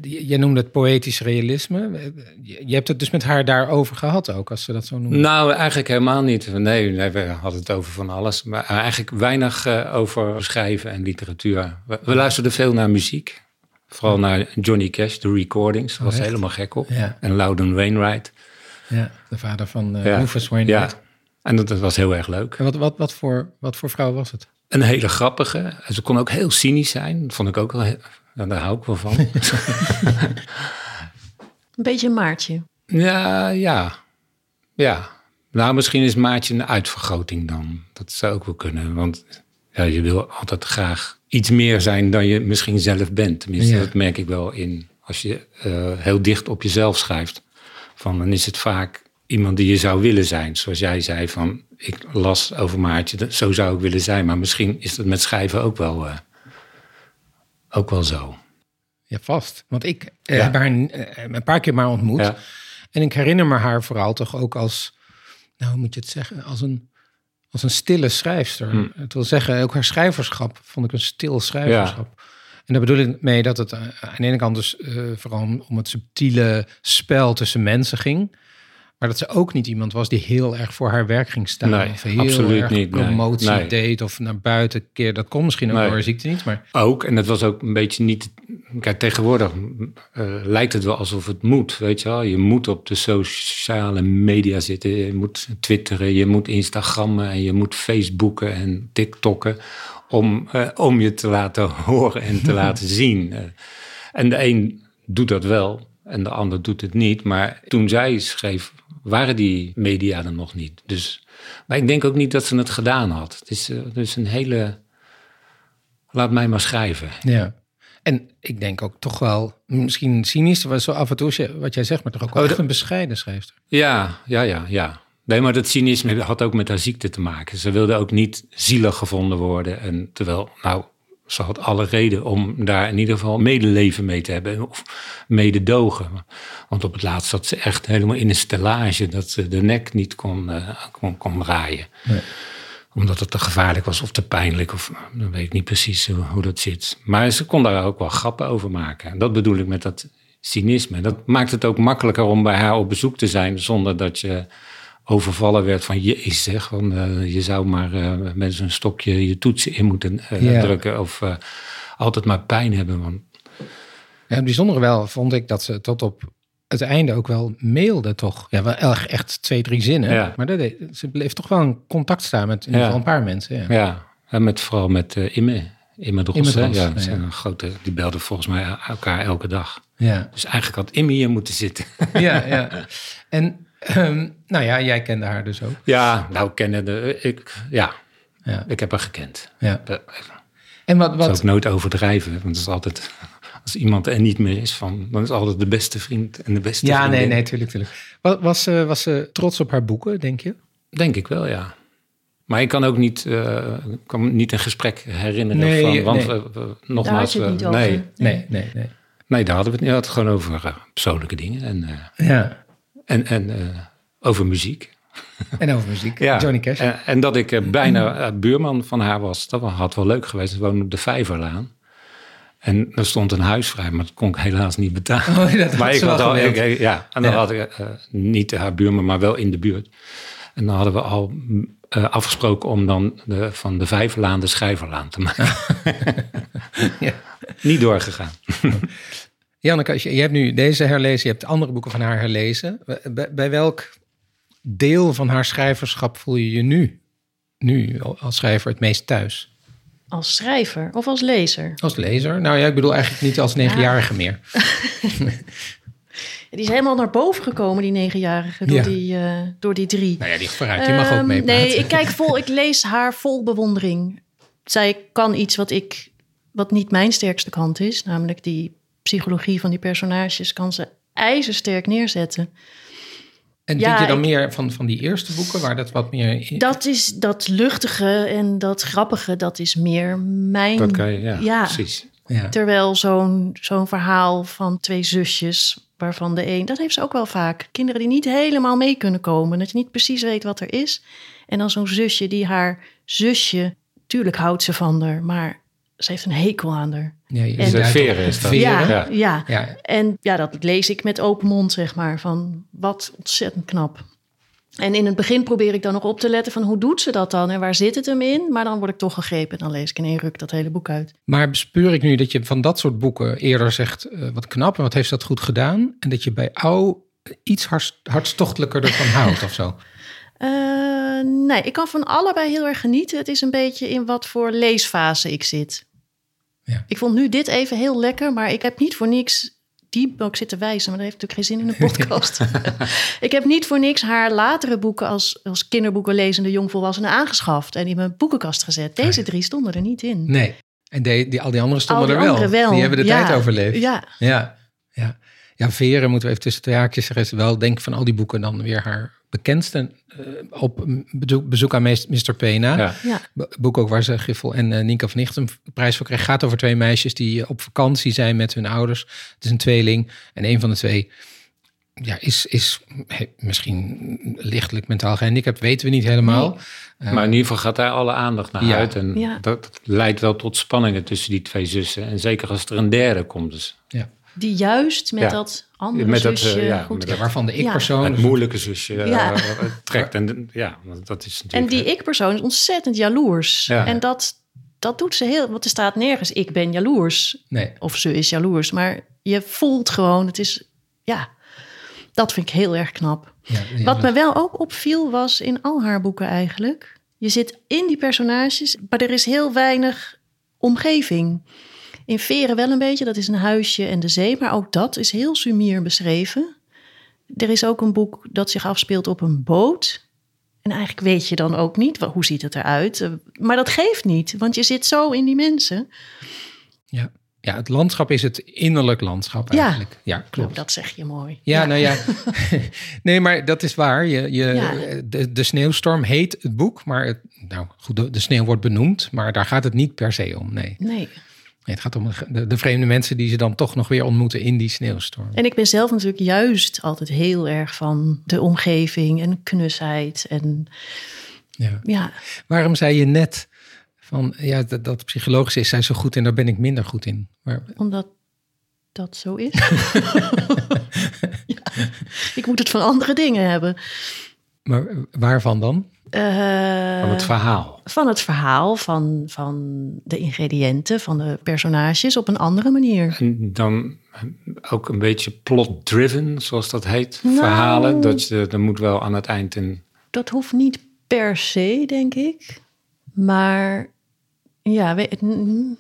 jij noemde het poëtisch realisme. Je, je hebt het dus met haar daarover gehad ook, als ze dat zo noemen. Nou, eigenlijk helemaal niet. Nee, nee, we hadden het over van alles. Maar eigenlijk weinig eh, over schrijven en literatuur. We, we luisterden veel naar muziek. Vooral naar Johnny Cash, de recordings. Daar was echt? helemaal gek op. Ja. En Loudon Wainwright. Ja, de vader van eh Ja. Rufus Wainwright. Ja. En dat, dat was heel erg leuk. En wat, wat, wat, voor, wat voor vrouw was het? Een hele grappige. En Ze kon ook heel cynisch zijn. Dat vond ik ook wel... ja, daar hou ik wel van. <laughs> Een beetje een Maartje. Ja, ja. Ja. Nou, misschien is Maatje een uitvergroting dan. Dat zou ook wel kunnen. Want ja, je wil altijd graag iets meer zijn dan je misschien zelf bent. Tenminste, Ja. dat merk ik wel in. Als je eh, heel dicht op jezelf schrijft. Van, dan is het vaak iemand die je zou willen zijn. Zoals jij zei van, ik las over Maartje. dat- Zo zou ik willen zijn. Maar misschien is dat met schrijven ook wel, eh, ook wel zo. Ja, vast. Want ik eh, Ja. heb haar eh, een paar keer maar ontmoet. Ja. En ik herinner me haar vooral toch ook als, nou hoe moet je het zeggen, als een, als een stille schrijfster. Hm. Het wil zeggen, ook haar schrijverschap vond ik een stil schrijverschap. En daar bedoel ik mee dat het eh, aan de ene kant dus eh, vooral om het subtiele spel tussen mensen ging. Maar dat ze ook niet iemand was die heel erg voor haar werk ging staan. Nee, of heel absoluut erg niet, promotie Nee. deed of naar buiten keer. Dat kon misschien ook door haar ziekte niet. Maar Ook, en het was ook een beetje niet. Kijk, tegenwoordig eh, lijkt het wel alsof het moet. Weet je wel, je moet op de sociale media zitten. Je moet twitteren, je moet Instagrammen en je moet Facebooken en TikTokken. Om, eh, om je te laten <laughs> horen en te laten <laughs> zien. Eh, en de een doet dat wel en de ander doet het niet. Maar toen zij schreef, waren die media er nog niet. Dus, maar ik denk ook niet dat ze het gedaan had. Het is, eh, het is een hele. Laat mij maar schrijven. Ja. En ik denk ook toch wel, misschien cynisch, was zo af en toe, wat jij zegt, maar toch ook wel Oh, echt een bescheiden schrijfster. Ja, ja, ja, ja. Nee, maar dat cynisme had ook met haar ziekte te maken. Ze wilde ook niet zielig gevonden worden. En terwijl, nou, ze had alle reden om daar in ieder geval medeleven mee te hebben. Of mededogen. Want op het laatst zat ze echt helemaal in een stellage dat ze de nek niet kon, eh, kon, kon draaien. Nee. Omdat het te gevaarlijk was of te pijnlijk. Of dan weet ik niet precies hoe, hoe dat zit. Maar ze kon daar ook wel grappen over maken. En dat bedoel ik met dat cynisme. Dat maakt het ook makkelijker om bij haar op bezoek te zijn. Zonder dat je overvallen werd van jezus zeg. Van, eh, je zou maar eh, met zo'n stokje je toetsen in moeten eh, drukken. Of altijd maar pijn hebben. Want, Ja, het bijzondere wel vond ik dat ze tot op het einde ook wel mailde, toch? Ja, wel echt, echt twee, drie zinnen. Ja. Maar dat deed- ze bleef toch wel in contact staan met in ieder Ja. geval een paar mensen. Ja. ja, en met, vooral met Imme. Imme Dros, Imme hè? Dros, ja, ja. een grote, die belden volgens mij elkaar elke dag. Ja, Dus eigenlijk had Imme hier moeten zitten. ja. ja. <laughs> En ehm, nou ja, jij kende haar dus ook. Ja, nou kennen de, ik, ja, Ja, ik heb haar gekend. ja. Dat En wat, zou ik wat, nooit overdrijven, want het is altijd, als iemand er niet meer is van, dan is het altijd de beste vriend en de beste ja, nee, vriendin. nee, tuurlijk, tuurlijk. Wat, was, ze, was ze trots op haar boeken, denk je? Denk ik wel, ja. Maar ik kan ook niet, eh, ik kan me niet een gesprek herinneren Nee, van, want nee. we- we- nogmaals, Daar had je het we- niet nee, over. Nee, nee, nee. nee, daar hadden we het niet. We hadden het gewoon over eh, persoonlijke dingen en, eh, Ja. En, en eh, over muziek. En over muziek. <laughs> Ja. Johnny Cash. En, en dat ik eh, bijna eh, buurman van haar was, dat had wel leuk geweest. Ze woonde op de Vijverlaan. En er stond een huis vrij, maar dat kon ik helaas niet betalen. Oh, dat maar ik had al, ik- ja, en dan Ja. had ik niet haar buurman, maar wel in de buurt. En dan hadden we al mm, afgesproken om dan de, van de Vijverlaan de Schrijverlaan te maken. <laughs> Ja. Niet doorgegaan. <laughs> Janneke, als je, je hebt nu deze herlezen, je hebt andere boeken van haar herlezen. Bij, bij welk deel van haar schrijverschap voel je je nu? nu als schrijver het meest thuis? Als schrijver of als lezer? Als lezer? Nou ja, ik bedoel eigenlijk niet als negenjarige meer. <laughs> <laughs> Die is helemaal naar boven gekomen, die negenjarige, door, Ja. die, eh, door die drie. Nou ja, die vooruit, die mag ook Ehm, meepraten. Nee, ik kijk vol, ik lees haar vol bewondering. Zij kan iets wat ik, wat niet mijn sterkste kant is, namelijk die psychologie van die personages, kan ze ijzersterk neerzetten. En ja, vind je dan ik- meer van, van die eerste boeken, waar dat wat meer... in- Dat is dat luchtige en dat grappige, dat is meer mijn. Dat kan je, ja, Ja. precies. ja. Terwijl zo'n zo'n verhaal van twee zusjes, waarvan de een, dat heeft ze ook wel vaak. Kinderen die niet helemaal mee kunnen komen, dat je niet precies weet wat er is. En dan zo'n zusje die haar zusje, tuurlijk houdt ze van haar, maar ze heeft een hekel aan haar. Ja, je En- Veren is dat. veren. Ja, Ja. ja. Ja. En ja, dat lees ik met open mond, zeg maar, van wat ontzettend knap. En in het begin probeer ik dan nog op te letten van hoe doet ze dat dan en waar zit het hem in? Maar dan word ik toch gegrepen en dan lees ik in één ruk dat hele boek uit. Maar bespeur ik nu dat je van dat soort boeken eerder zegt... eh, wat knap en wat heeft ze dat goed gedaan? En dat je bij Au iets hars- hartstochtelijker ervan <laughs> houdt of zo? Eh, nee, ik kan van allebei heel erg genieten. Het is een beetje in wat voor leesfase ik zit. Ja. Ik vond nu dit even heel lekker, maar ik heb niet voor niks die ook zitten wijzen, maar dat heeft natuurlijk geen zin in een <laughs> podcast. <laughs> ik heb niet voor niks haar latere boeken als, als kinderboeken lezende jongvolwassenen aangeschaft en in mijn boekenkast gezet. Deze drie stonden er niet in. Nee. En die, die, al die andere stonden die er wel. Die hebben de Ja. tijd overleefd. Ja, Ja, ja. Ja, Veren moeten we even tussen twee haakjes zeggen. Is wel, denk van al die boeken dan weer haar bekendste. eh, op bezoek, bezoek aan Mr. Pena. Ja. ja. Bo- Boek ook waar ze Giffel en eh Nienke van Nicht een prijs voor kreeg. Gaat over twee meisjes die eh, op vakantie zijn met hun ouders. Het is een tweeling. En een van de twee ja, is, is he- misschien lichtelijk mentaal gehandicapt. Weten we niet helemaal. Maar in ieder geval gaat daar alle aandacht naar Ja. uit. En Ja. dat leidt wel tot spanningen tussen die twee zussen. En zeker als er een derde komt. Dus ja. Die juist met Ja. dat andere Met dat, eh, zusje ja, goed met Ja, waarvan de ik-persoon... het moeilijke zusje eh, Ja. <laughs> trekt. En ja, dat is En die ik-persoon is ontzettend jaloers. Ja. En dat, dat doet ze heel... Want er staat nergens, ik ben jaloers. Nee, Of ze is jaloers. Maar je voelt gewoon, het is... Ja, dat vind ik heel erg knap. Wat me wel ook opviel was in al haar boeken eigenlijk... Je zit in die personages, maar er is heel weinig omgeving. In Veren wel een beetje, dat is een huisje en de zee. Maar ook dat is heel sumier beschreven. Er is ook een boek dat zich afspeelt op een boot. En eigenlijk weet je dan ook niet, hoe ziet het eruit? Eh, Maar dat geeft niet, want je zit zo in die mensen. Ja. ja, het landschap is het innerlijk landschap Ja. eigenlijk. Ja, Nou, klopt. dat zeg je mooi. Ja, nou ja. <laughs> nee, maar dat is waar. Je, je, Ja. de, de sneeuwstorm heet het boek, maar het, nou goed, de, de sneeuw wordt benoemd, maar daar gaat het niet per se om. Nee, Nee. Het gaat om de, de vreemde mensen die ze dan toch nog weer ontmoeten in die sneeuwstorm. En ik ben zelf natuurlijk juist altijd heel erg van de omgeving en knusheid. En Ja. ja, Waarom zei je net van ja, dat, dat psychologisch is zij zo goed en daar ben ik minder goed in? Maar, omdat dat zo is. <laughs> ja, ik moet het van andere dingen hebben. maar waarvan dan? Eh, van het verhaal. van het verhaal, van, van de ingrediënten, van de personages op een andere manier. En dan ook een beetje plot-driven, zoals dat heet. Nou. Verhalen. Dat je, er moet wel aan het eind een... Dat hoeft niet per se, denk ik. Maar ja, we- mm,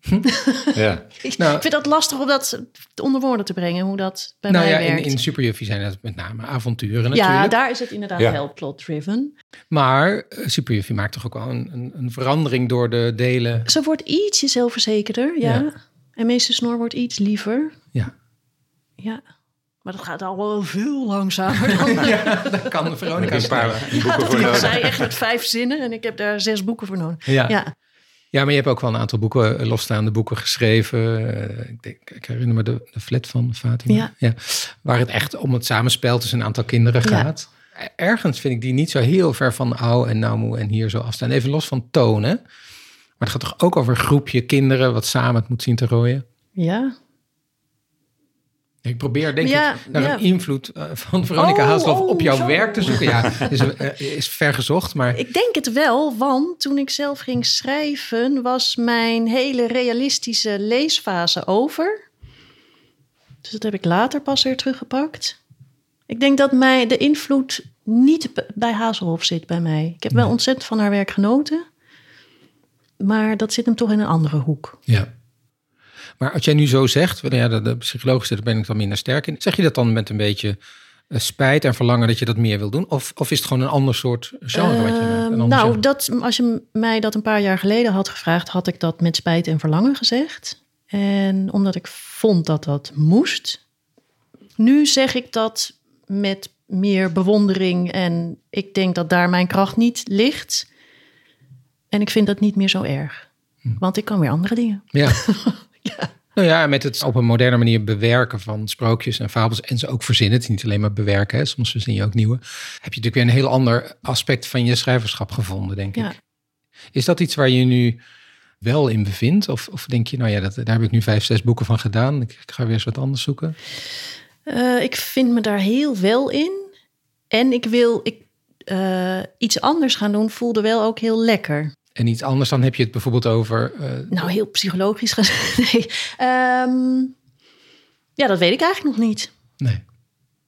<laughs> Ja. ik, Nou- ik vind dat lastig om dat onder woorden te brengen, hoe dat bij nou mij ja, in, werkt. in Superjuffie zijn het met name avonturen ja, natuurlijk. daar is het inderdaad Ja. wel plot-driven. Maar eh, Superjuffie maakt toch ook wel een, een, een verandering door de delen. Ze wordt ietsje zelfverzekerder, ja. Ja. En meester Snor wordt iets liever. Ja. Ja. Maar dat gaat al wel veel langzamer dan... <laughs> ja, dat kan Veronica Een paar sneller. boeken voor Ik nodig. zei echt met vijf zinnen en ik heb daar zes boeken voor nodig. Ja. Ja, Ja, maar je hebt ook wel een aantal boeken, eh, losstaande boeken geschreven. Eh, ik, denk, ik herinner me de, de flat van Fatima. Ja. Waar het echt om het samenspel tussen een aantal kinderen Ja. gaat. Ergens vind ik die niet zo heel ver van Au en Namu en hier zo afstaan. Even los van tonen. Maar het gaat toch ook over een groepje kinderen wat samen het moet zien te rooien. ja. Ik probeer denk Ja, ik naar ja. een invloed eh, van Veronica Oh, Haaslof oh, op jouw zo. werk te zoeken. Ja, is, eh, is ver gezocht, maar Ik denk het wel, want toen ik zelf ging schrijven... was mijn hele realistische leesfase over. Dus dat heb ik later pas weer teruggepakt. Ik denk dat mij de invloed niet bij Hazelhoff zit bij mij. Ik heb wel ontzettend van haar werk genoten. Maar dat zit hem toch in een andere hoek. Ja. Maar als jij nu zo zegt, nou ja, de, de psychologische, daar ben ik dan minder sterk in. Zeg je dat dan met een beetje eh, spijt en verlangen dat je dat meer wil doen? Of, of is het gewoon een ander soort genre wat je maakt? Ehm, nou, genre? dat, als je mij dat een paar jaar geleden had gevraagd, had ik dat met spijt en verlangen gezegd. En omdat ik vond dat dat moest. Nu zeg ik dat met meer bewondering en ik denk dat daar mijn kracht niet ligt. En ik vind dat niet meer zo erg. Hm. Want ik kan weer andere dingen. Ja. <laughs> Nou ja, met het op een moderne manier bewerken van sprookjes en fabels en ze ook verzinnen. Het is niet alleen maar bewerken, hè. soms verzin je ook nieuwe. Heb je natuurlijk weer een heel ander aspect van je schrijverschap gevonden, denk Ja. ik. Is dat iets waar je nu wel in bevindt? Of, of denk je, nou ja, dat, daar heb ik nu vijf, zes boeken van gedaan. Ik, ik ga weer eens wat anders zoeken. Eh, ik vind me daar heel wel in. En ik wil ik, eh, iets anders gaan doen, voelde wel ook heel lekker. En iets anders, dan heb je het bijvoorbeeld over... eh, Nou, heel psychologisch gezegd. <laughs> Nee. Ehm, ja, dat weet ik eigenlijk nog niet. nee,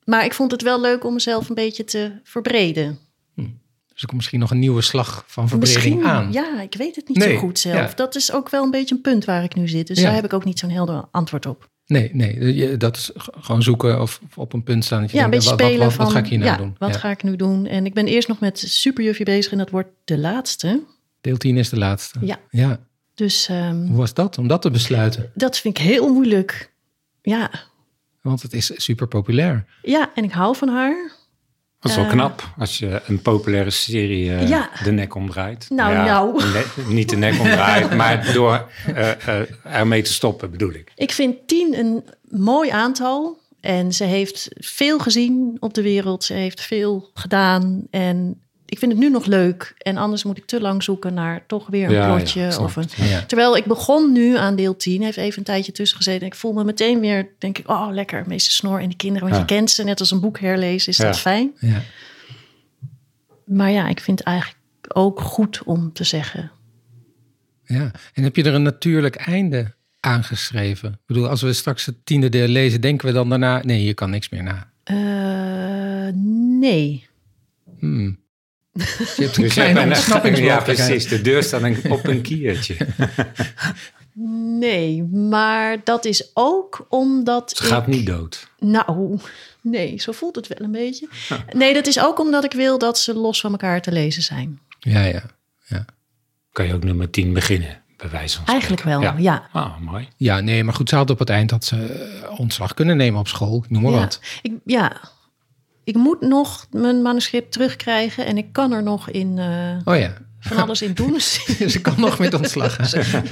Maar ik vond het wel leuk om mezelf een beetje te verbreden. dus er komt misschien nog een nieuwe slag van verbreding Misschien, aan. ja, ik weet het niet Nee, zo goed zelf. ja. Dat is ook wel een beetje een punt waar ik nu zit. Dus Ja. daar heb ik ook niet zo'n helder antwoord op. Nee, nee, je- dat is gewoon zoeken of op een punt staan. Dat je Ja, een beetje wat, wat, spelen wat, van... wat ga ik hier nou ja, doen? wat ga ik nu doen? En ik ben eerst nog met Superjuffie bezig en dat wordt de laatste. Deel 10 is de laatste. Ja. ja. Dus ehm, Hoe was dat om dat te besluiten? dat vind ik heel moeilijk. Ja. Want het is super populair. ja, en ik hou van haar. Dat is wel Eh. knap als je een populaire serie eh, Ja. de nek omdraait. Nou, Ja, nou. ne- niet de nek omdraait, <laughs> maar door eh, eh, ermee te stoppen bedoel ik. Ik vind tien een mooi aantal. En ze heeft veel gezien op de wereld. Ze heeft veel gedaan. En ik vind het nu nog leuk. En anders moet ik te lang zoeken naar toch weer een Ja, plotje. of een... Ja. Terwijl ik begon nu aan deel 10. Heeft even een tijdje tussen gezeten. En ik voel me meteen weer, denk ik, oh lekker, meester Snor en de kinderen. Want je kent ze, net als een boek herlezen, is dat fijn. Ja. Maar ja, ik vind het eigenlijk ook goed om te zeggen. ja. En heb je er een natuurlijk einde aangeschreven? Ik bedoel, als we straks het tiende deel lezen, denken we dan daarna... Nee, je kan niks meer na. eh, nee. Hmm. Dus je hebt een Dus kleine ja, ontsnappingsmogelijkheid. Ja, precies. De deur staat een- op een kiertje. Nee, maar dat is ook omdat. Ze gaat ik- niet dood. Nou, nee, zo voelt het wel een beetje. Nee, dat is ook omdat ik wil dat ze los van elkaar te lezen zijn. Ja, ja. ja. Kan je ook nummer 10 beginnen, bij wijze van Eigenlijk wel, ja. Ah, mooi. Ja, nee, maar goed, ze had op het eind dat ze eh, ontslag kunnen nemen op school. Noem maar ja. wat. Ik, ja, ik moet nog mijn manuscript terugkrijgen en ik kan er nog in eh, Oh ja, van alles in doen. <laughs> ze kan nog met ontslag.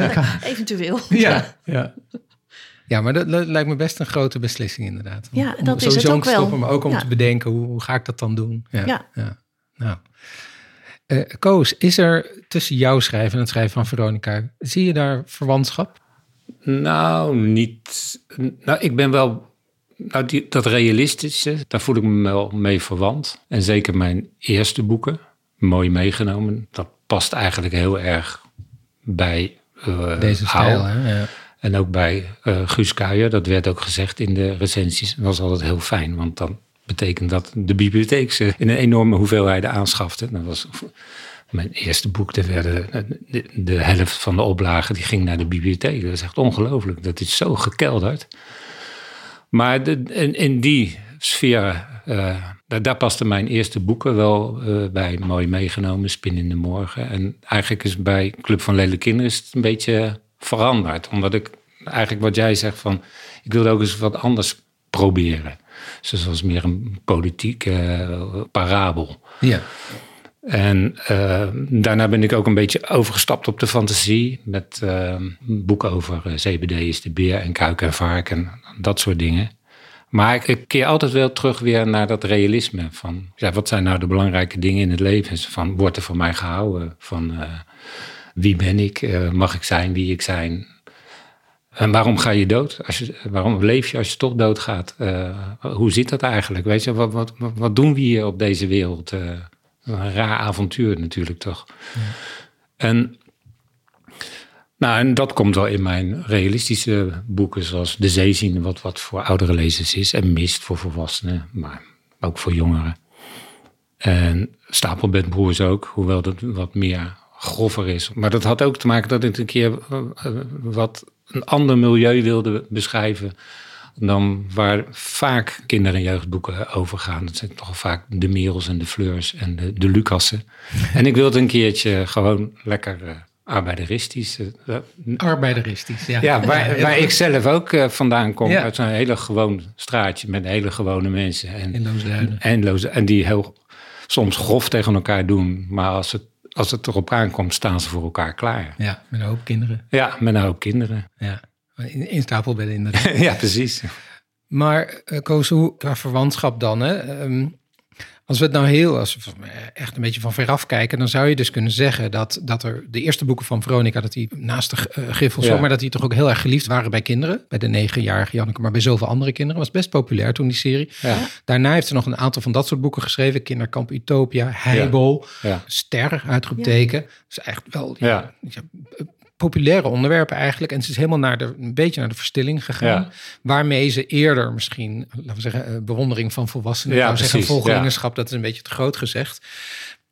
<laughs> Eventueel. Ja, ja. Ja, maar dat, lijkt me best een grote beslissing inderdaad. Om- Ja, om dat is sowieso het om ook te wel. stoppen, maar ook om Ja. te bedenken, hoe, hoe ga ik dat dan doen? Ja. Nou. Eh, Koos, is er tussen jouw schrijven en het schrijven van Veronica, zie je daar verwantschap? Nou, niet. Nou, ik ben wel. Nou, die, dat realistische, daar voel ik me wel mee verwant. En zeker mijn eerste boeken, mooi meegenomen. Dat past eigenlijk heel erg bij eh, Deze stijl, hè? Ja. En ook bij eh Guus Kuijer, dat werd ook gezegd in de recensies. Dat was altijd heel fijn, want dan betekent dat de bibliotheek ze in een enorme hoeveelheden aanschafte. Dat was mijn eerste boek, werden de, de helft van de oplagen die ging naar de bibliotheek. Dat is echt ongelooflijk, dat is zo gekelderd. Maar in, in die sfeer, eh, daar, daar pasten mijn eerste boeken wel eh, bij. Mooi meegenomen, Spin in de Morgen. En eigenlijk is bij Club van Lelijke Kinderen is het een beetje veranderd. Omdat ik eigenlijk wat jij zegt van... ik wilde ook eens wat anders proberen. Dus was meer een politieke eh, parabel. ja. En eh, daarna ben ik ook een beetje overgestapt op de fantasie. Met eh, een boek over eh, CBD is de beer en kuik en vark en dat soort dingen. Maar ik, keer altijd wel terug weer naar dat realisme. Van ja, wat zijn nou de belangrijke dingen in het leven? Van wordt er van mij gehouden? Van eh, wie ben ik? Eh, mag ik zijn wie ik zijn? En waarom ga je dood? Als waarom leef je als je toch doodgaat? Eh, hoe zit dat eigenlijk? Weet je, wat, wat, wat doen we hier op deze wereld? Eh, een raar avontuur natuurlijk toch. En, nou, en dat komt wel in mijn realistische boeken, zoals De Zee zien, wat, wat voor oudere lezers is, en Mist voor volwassenen. Maar ook voor jongeren. En Stapelbedbroers ook, hoewel dat wat meer grover is. Maar dat had ook te maken dat ik een keer uh, wat een ander milieu wilde beschrijven dan waar vaak kinder- en jeugdboeken over gaan. Dat zijn toch vaak de Merels en de Fleurs en de, de Lucassen. <laughs> en ik wilde een keertje gewoon lekker uh, arbeideristisch. Uh, arbeideristisch, ja. Ja, waar, waar ik zelf ook uh, vandaan kom. Ja. Uit zo'n hele gewoon straatje met hele gewone mensen. En. En, Loos, en die heel soms grof tegen elkaar doen. Maar als het, als het erop aankomt, staan ze voor elkaar klaar. Ja, met een hoop kinderen. Ja, met een hoop kinderen. Ja. In, in stapelbedden inderdaad. <laughs> ja, precies. Maar uh, Koos, hoe qua verwantschap dan? Hè? Um, als we het nou heel, als we echt een beetje van veraf kijken, dan zou je dus kunnen zeggen dat, dat er de eerste boeken van Veronica, dat die naast de uh, Griffel, ja. maar dat die toch ook heel erg geliefd waren bij kinderen. Bij de negenjarige Janneke, maar bij zoveel andere kinderen. Was best populair toen die serie. Ja. Daarna heeft ze nog een aantal van dat soort boeken geschreven. Kinderkamp Utopia, Heibel, ja. Ster, uitroepteken. Dus echt wel ja, populaire onderwerpen eigenlijk. En ze is helemaal naar de, een beetje naar de verstilling gegaan. Ja. Waarmee ze eerder misschien, laten we zeggen, bewondering van volwassenen. Ja, zeggen, dat is een beetje te groot gezegd.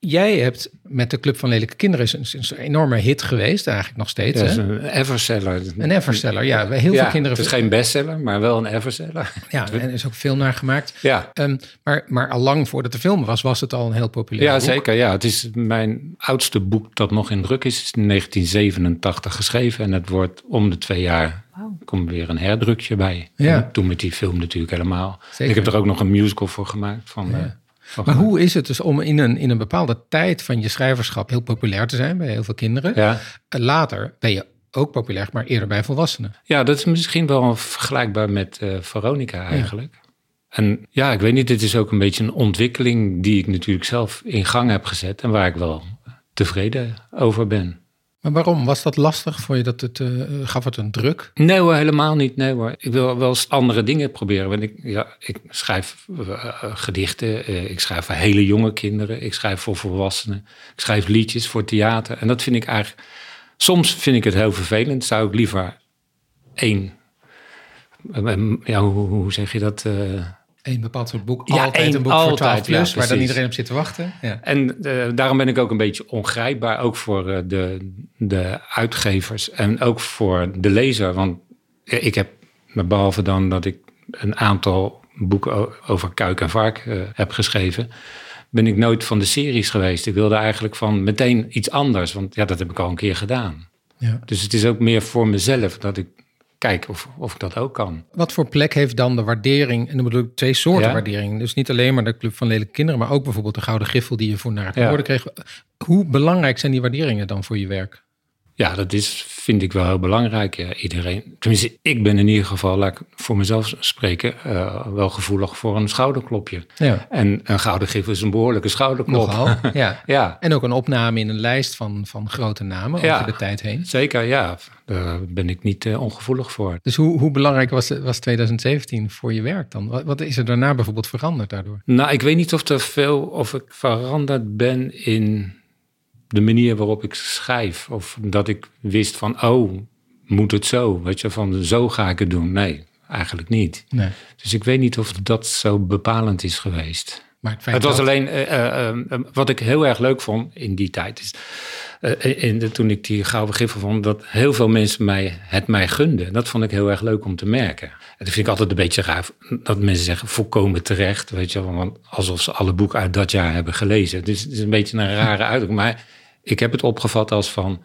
Jij hebt met de Club van Lelijke Kinderen is een, is een enorme hit geweest, eigenlijk nog steeds. Ja, hè? een everseller. Een everseller, ja. Heel ja, veel kinderen. Het is geen bestseller, maar wel een everseller. Ja, en er is ook veel naar gemaakt. Ja, um, maar, maar al lang voordat de film was, was het al een heel populair ja boek. zeker. Ja, het is mijn oudste boek dat nog in druk is. is in 1987 geschreven en het wordt om de twee jaar komt weer een herdrukje bij. Ja. En toen met die film natuurlijk helemaal. Zeker. Ik heb er ook nog een musical voor gemaakt. Van, Ja. Maar hoe is het dus om in een, in een bepaalde tijd van je schrijverschap heel populair te zijn bij heel veel kinderen? Ja. Later ben je ook populair, maar eerder bij volwassenen. Ja, dat is misschien wel vergelijkbaar met eh, Veronica eigenlijk. En ja, ik weet niet, dit is ook een beetje een ontwikkeling die ik natuurlijk zelf in gang heb gezet en waar ik wel tevreden over ben. Maar waarom? Was dat lastig voor je? Dat het, eh, gaf het een druk? Nee hoor, helemaal niet. Nee hoor. Ik wil wel eens andere dingen proberen. Want ik, ja, ik schrijf eh, eh, gedichten, ik schrijf voor hele jonge kinderen, ik schrijf voor volwassenen, ik schrijf liedjes voor theater. En dat vind ik eigenlijk, soms vind ik het heel vervelend. Zou ik liever één, ja, hoe, hoe zeg je dat? Een bepaald soort boek, Ja, altijd één, een boek voor altijd, 12 plus, ja, waar dan iedereen op zit te wachten. Ja. En eh, daarom ben ik ook een beetje ongrijpbaar, ook voor eh, de, de uitgevers en ook voor de lezer. Want ik heb, behalve dan dat ik een aantal boeken over kuik en vark eh, heb geschreven, ben ik nooit van de series geweest. Ik wilde eigenlijk van meteen iets anders, want ja, dat heb ik al een keer gedaan. Ja. Dus het is ook meer voor mezelf dat ik kijk of, of ik dat ook kan. Wat voor plek heeft dan de waardering, en dan bedoel ik twee soorten Ja. waardering. Dus niet alleen maar de Club van Lelijke Kinderen, maar ook bijvoorbeeld de Gouden Griffel die je voor naar het Ja. kreeg. Hoe belangrijk zijn die waarderingen dan voor je werk? Ja, dat is, vind ik wel heel belangrijk. Ja, iedereen, tenminste, ik ben in ieder geval, laat ik voor mezelf spreken, eh, wel gevoelig voor een schouderklopje. Ja, En een gouden gif is een behoorlijke schouderklop. nogal. Ja. <laughs> Ja, En ook een opname in een lijst van, van grote namen Ja. over de tijd heen. zeker, ja. Daar ben ik niet eh, ongevoelig voor. Dus hoe, hoe belangrijk was, was 2017 voor je werk dan? Wat, wat is er daarna bijvoorbeeld veranderd daardoor? Nou, ik weet niet of er veel, of ik veranderd ben in de manier waarop ik schrijf. Of dat ik wist van, oh, moet het zo? Weet je, van zo ga ik het doen. Nee, eigenlijk niet. Nee. Dus ik weet niet of dat zo bepalend is geweest. Maar het, was dat- alleen, eh, eh, eh, wat ik heel erg leuk vond in die tijd, is, in de, toen ik die gouden griffel vond, dat heel veel mensen mij, het mij gunden. Dat vond ik heel erg leuk om te merken. En dat vind ik altijd een beetje raar, dat mensen zeggen, volkomen terecht, weet je wel, want alsof ze alle boeken uit dat jaar hebben gelezen. Dus het is een beetje een rare uitdrukking, maar ik heb het opgevat als van,